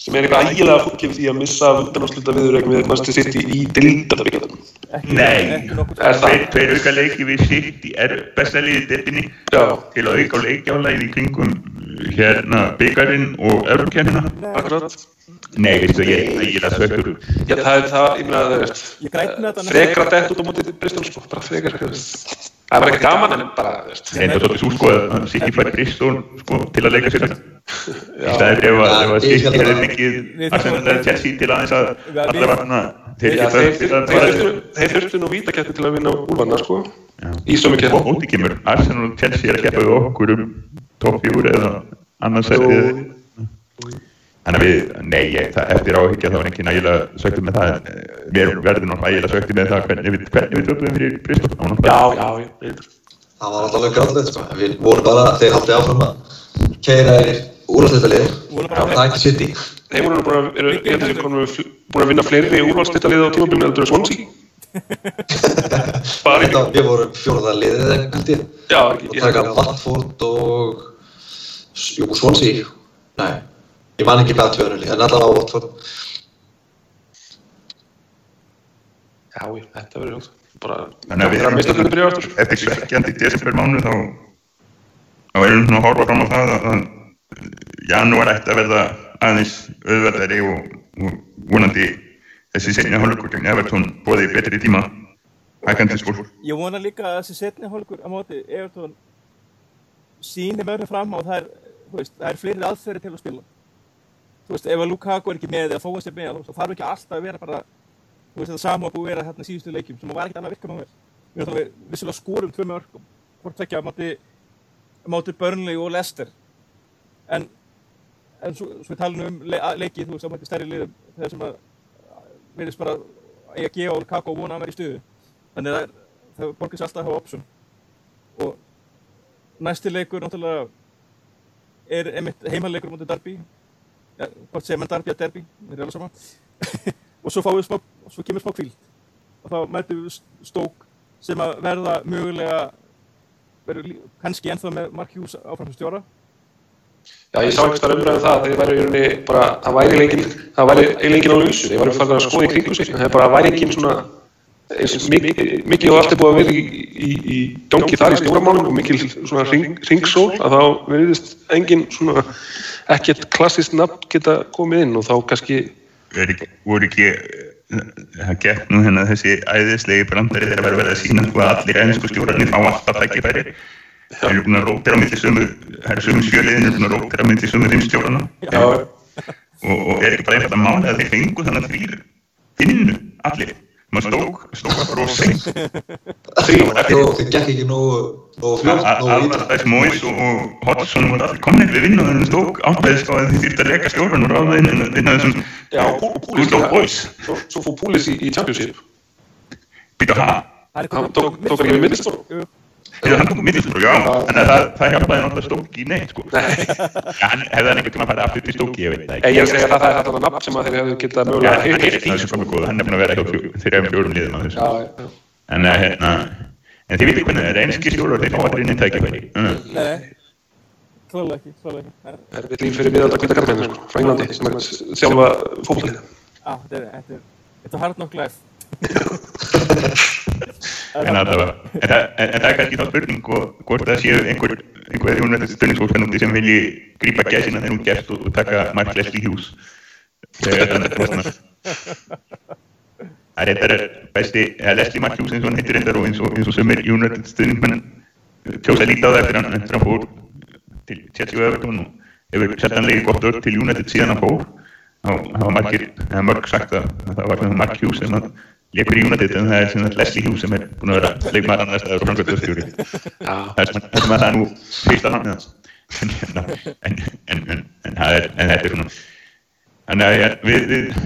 sem er eitthvað ægilega fólkið því að missa undanásluta viðurögn við Manchester City í dildabyggjarnum? ekki, Nei. ekki Er það? Tveir, tveir auka leiki við sitt í er besta liðið deppinni til að auka leikjálæði í kringum hérna byggarinn og örkjörnina. akkurat. Nei, veistu, ég ég er að svekkur. Já, það er það, ég meina, það er Ég græt með þetta næsta frekar dett út á mótið Bristol, sko, bara frekar. Það var ekki gaman en bara, Það er svolítið svo sko að City fær Bristol sko, til að leika sér það. Í já, staðið ef að að held hefði að- Við- Arsenal eða Chelsea til aðeins að allavega þeir þeir, þurftu, nú vítaketni til að vinna úlfarna, sko, Já. í mikið. og móti kemur Arsenal og Chelsea er að keppa við okkur um topp fjóri eða annars Þannig að við, nei, ég, það, eftir áhyggja þá er ekki nægilega söktum með það, en, eh, við verðum náttúrulega nægilega söktum með það hvernig við, hvernig við töfum fyrir Bristol. Já, já, ég það. Var alltaf alveg gráðlegt, sko. Við vorum bara, þeir haldið áfram að keira í úrvarsleitalið. Voru bara- Það er ekki City. Þeir voru bara, eru, (laughs) ég held að þeir komu búin að vinna fleiri úrvalstittalið á tímabilinu heldur en ekki, við vorum fjóraða liðið eða held ég. já, Og ekki, taka ég, Watford og, jú, Swansea. Nei, ég man ekki hvað tvöðunni, en allavega Watford. já, ég, þetta verður hljótt. Bara, að það er mista þetta byrja aftur. eftir svekkjandi desember mánu þá, þá erum við svona að horfa fram á það að, að janúar ætti að verða aðeins auðverðari og, og vonandi þessi seinni hálfleikur gegn Everton bóði betri tíma hækandi skór. Ég vona líka að þessi setni hálfleikur á móti Evertón síni mörgum fram á það er, veist, það er fleiri aðferði til að spila. Þú veist, ef að Lukaku er ekki með eða Fóas er með, það þarf ekki alltaf að vera bara, þú veist, það sama að búið að vera hérna síðustu leikjum sem var ekkert annað að virka með mér. Við við vissulega skorum tvö mörg og hvort tvekja á móti, móti Burnley og Leicester. En, en svo, svo talum um le, að- leiki, þú veist, á móti stærri liðum, þegar sem að verðist bara að ég gefa Lukaku og vona að vera í stuðu. Þannig að það borgar sér alltaf að hafa option. Og næsti leikur náttúrulega er einmitt heimaleikur mútið Derby. Ja, hvort segir mann Derby að Derby, mér er alveg sama. (laughs) og svo fáum við smá, svo kemur smá kvíld. Og þá mætum við stók sem að verða mögulega, verður kannski ennþá með Mark Hughes áfram sem stjóra. Já, ég sá ekki það, væri í rauninni bara, það væri leikin, það væri leikin á lausu, þeir væri farin að skoða í kringu sig, það það væri ekki svona, og mikið, mikið og allt er búið að vera í, í, í gangi þar í stóramálum og mikil svona ring, ringsól, að þá veriðist engin svona, ekkert klassist nafn geta komið inn og þá kannski, ekki, voru ekki, eh, það gekk nú hérna þessi æðislegi brandari þegar verið verið að sína sko að allir ennsku stjórnarnir fá alltaf tækifæri. Það eru búin að rótira á milli sömu, það eru sömu sjöliðin, eru búin að rótira á milli sömu þeim stjórnarna. já, Og, og er ekki bara eitthvað máli að þeir fengu þannig að þrýr finnu allir. Maður stók, stók að Þó, þeir gekk ekki nógu, nógu fljótt, nógu Alvar ítla. Stæs Móis og Hodgson voru allir komnir við vinnu þannig að stók ákveðist á að þið þýrt að reka stjórnarn og ráða inn að og Good old boys. svo, fór Púlis í, í Championship, Býta ha, Það er hann tók, ekki við middlstofn, Jú, Eða hann tók middilsbrók, já, þannig að það, það hjálpaði náttúrulega stóki í neitt, sko. Hann hefði hann einhvern tíma farið aftur til stóki, ég veit það en ekki. ég að segja að það er þetta nafn sem að þeir hefðu getað mögulega hann í, svo góð, hann er búin að vera hjá fjó- þrejum fjórum liðum að þessu. Já, já. En, eh, hérna, en þið veitir hvernig það er einski stjórar, þeir fá allir inn í tækifæri. Mm. nei, klálega ekki, klálega ekki. Það er- erfitt líf fyrir miðalda kvita karlmenni sko, frá Englandi sem er er, þetta er, þetta er hard knock life. En, allavega, en, en, en það er kannski þá spurning hvort það séu einhver, einhver jónvægt stundingsfólkspennandi sem vilji grípa gæsina þegar hún gerst og, og taka Mark Leslie Hughes. Þegar þannig að það Það er reyndar besti, eða Leslie Mark Hughes eins og hann heitir reyndar og eins og, og sem er jónvægt stundingsmenn tjósa lítið á það eftir hann, eftir hann fór til Chelsea og Everton og hefur sérstanlega gott öll til United síðan hann fór. Þá hafa margir, eða mörg sagt að, að það var svona Mark Hughes sem að leikur í United en það er sem sagt Leslie Hughes sem er búin að vera leikmaður annars framkvæmdastjóri. Já, Það er sem að það er nú fyrsta hann hans. En, en, en, en, en, það er, en þetta er svona, þannig að ja, við, við,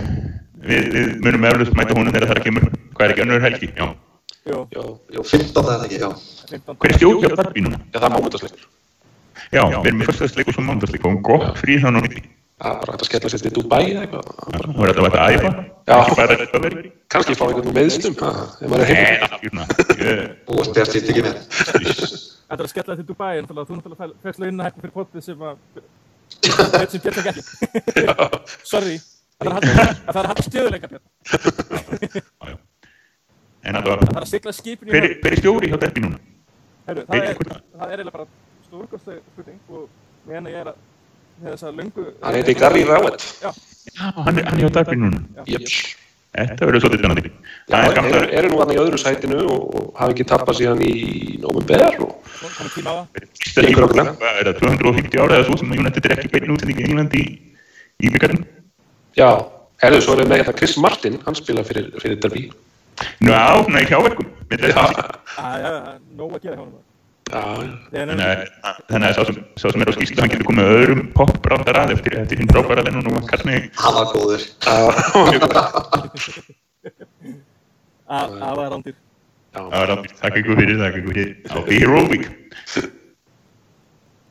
við, við munum eflust mæta honum þegar það kemur, hvað er ekki önnur helgi? Já. Jú, já, Jú, 15 það er ekki, já. 15. Hver er Darby núna? já, það er mámutasleikur. Já, við erum með fyrstaðsleik og svo mándagsleik og gott frí þannig Það er bara hægt að skella sér til Dubai eða eitthvað. Það voru þetta að að æfa, Já. að. Kannski fá einhvern meðstum, ef maður er Nei, heim. Búast bjart sýtt ekki með. Þetta er að skella til Dubai, en þú náttúrulega fegst launina hækkum fyrir potið sem að þetta sem Björn ekki. Sorry, það er að það er að halda stjöðuleika. En Það er að sigla skipinu í hver, er stjóri hjá Darby núna? Það er, það? það er eiginlega bara stórkostleg spurning og meðan ég er að þessa löngu Hann heiti Gary Rowett. Já, Já, hann er, hann er hjá Darby núna. Jeps. Þetta verður svolítið spennandi. Já, Það er nú hann í öðru sætinu og, og hafa ekki tappað síðan í nómumber og komið tíma á það. hvað er það 250 ára eða svo sem United er ekki beinni útsending í England í, byggarnum. já, herðu svo er með þetta Chris Martin, hann spila fyrir, fyrir Derby. Nú á, svona í hjáverkum. Já. Ah, já, nóg að gera hjá hann. Þannig að- sá sem, er á skýrslu, hann getur komið öðrum popbrandar að eftir, hinn frábæra lenn og nú kannski hann var góður. já, aðarandir. já, Það var rátt, þakka ykkur fyrir, þakka ykkur fyrir. Á Heroic.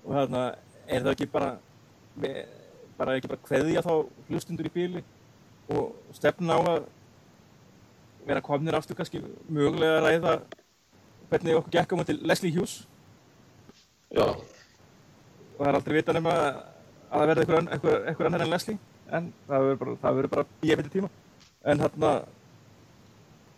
Og þarna, er það ekki bara, me- bara ekki bara kveðja þá hlustundur í bíli og stefna á að vera komnir aftur kannski mögulega að ræða hvernig okkur gekk á móti Leslie Hughes? Já, og það er aldrei vita nema að það verði einhver, einhver, einhver annar en Leslie en það verður bara, það býja fyrir tíma. En hérna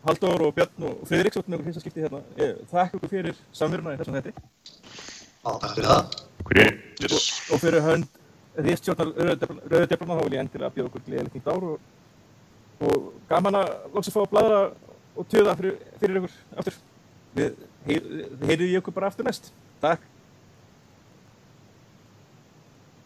Halldór og Björn og Friðrik svo okkur fyrsta skipti hérna. Ég þakka ykkur fyrir samveruna í þessum þetti Já, takk fyrir það. Hver? Er, yes. og fyrir hönd Ríðstjórnar Rauðu Deflana þá vil ég endilega bjóða okkur gleðilegt nýtt ár og, og gaman að loks að fá að bladra og töða fyrir, fyrir ykkur. Aftur við heyr- heyrið í ykkur bara aftur næst. Takk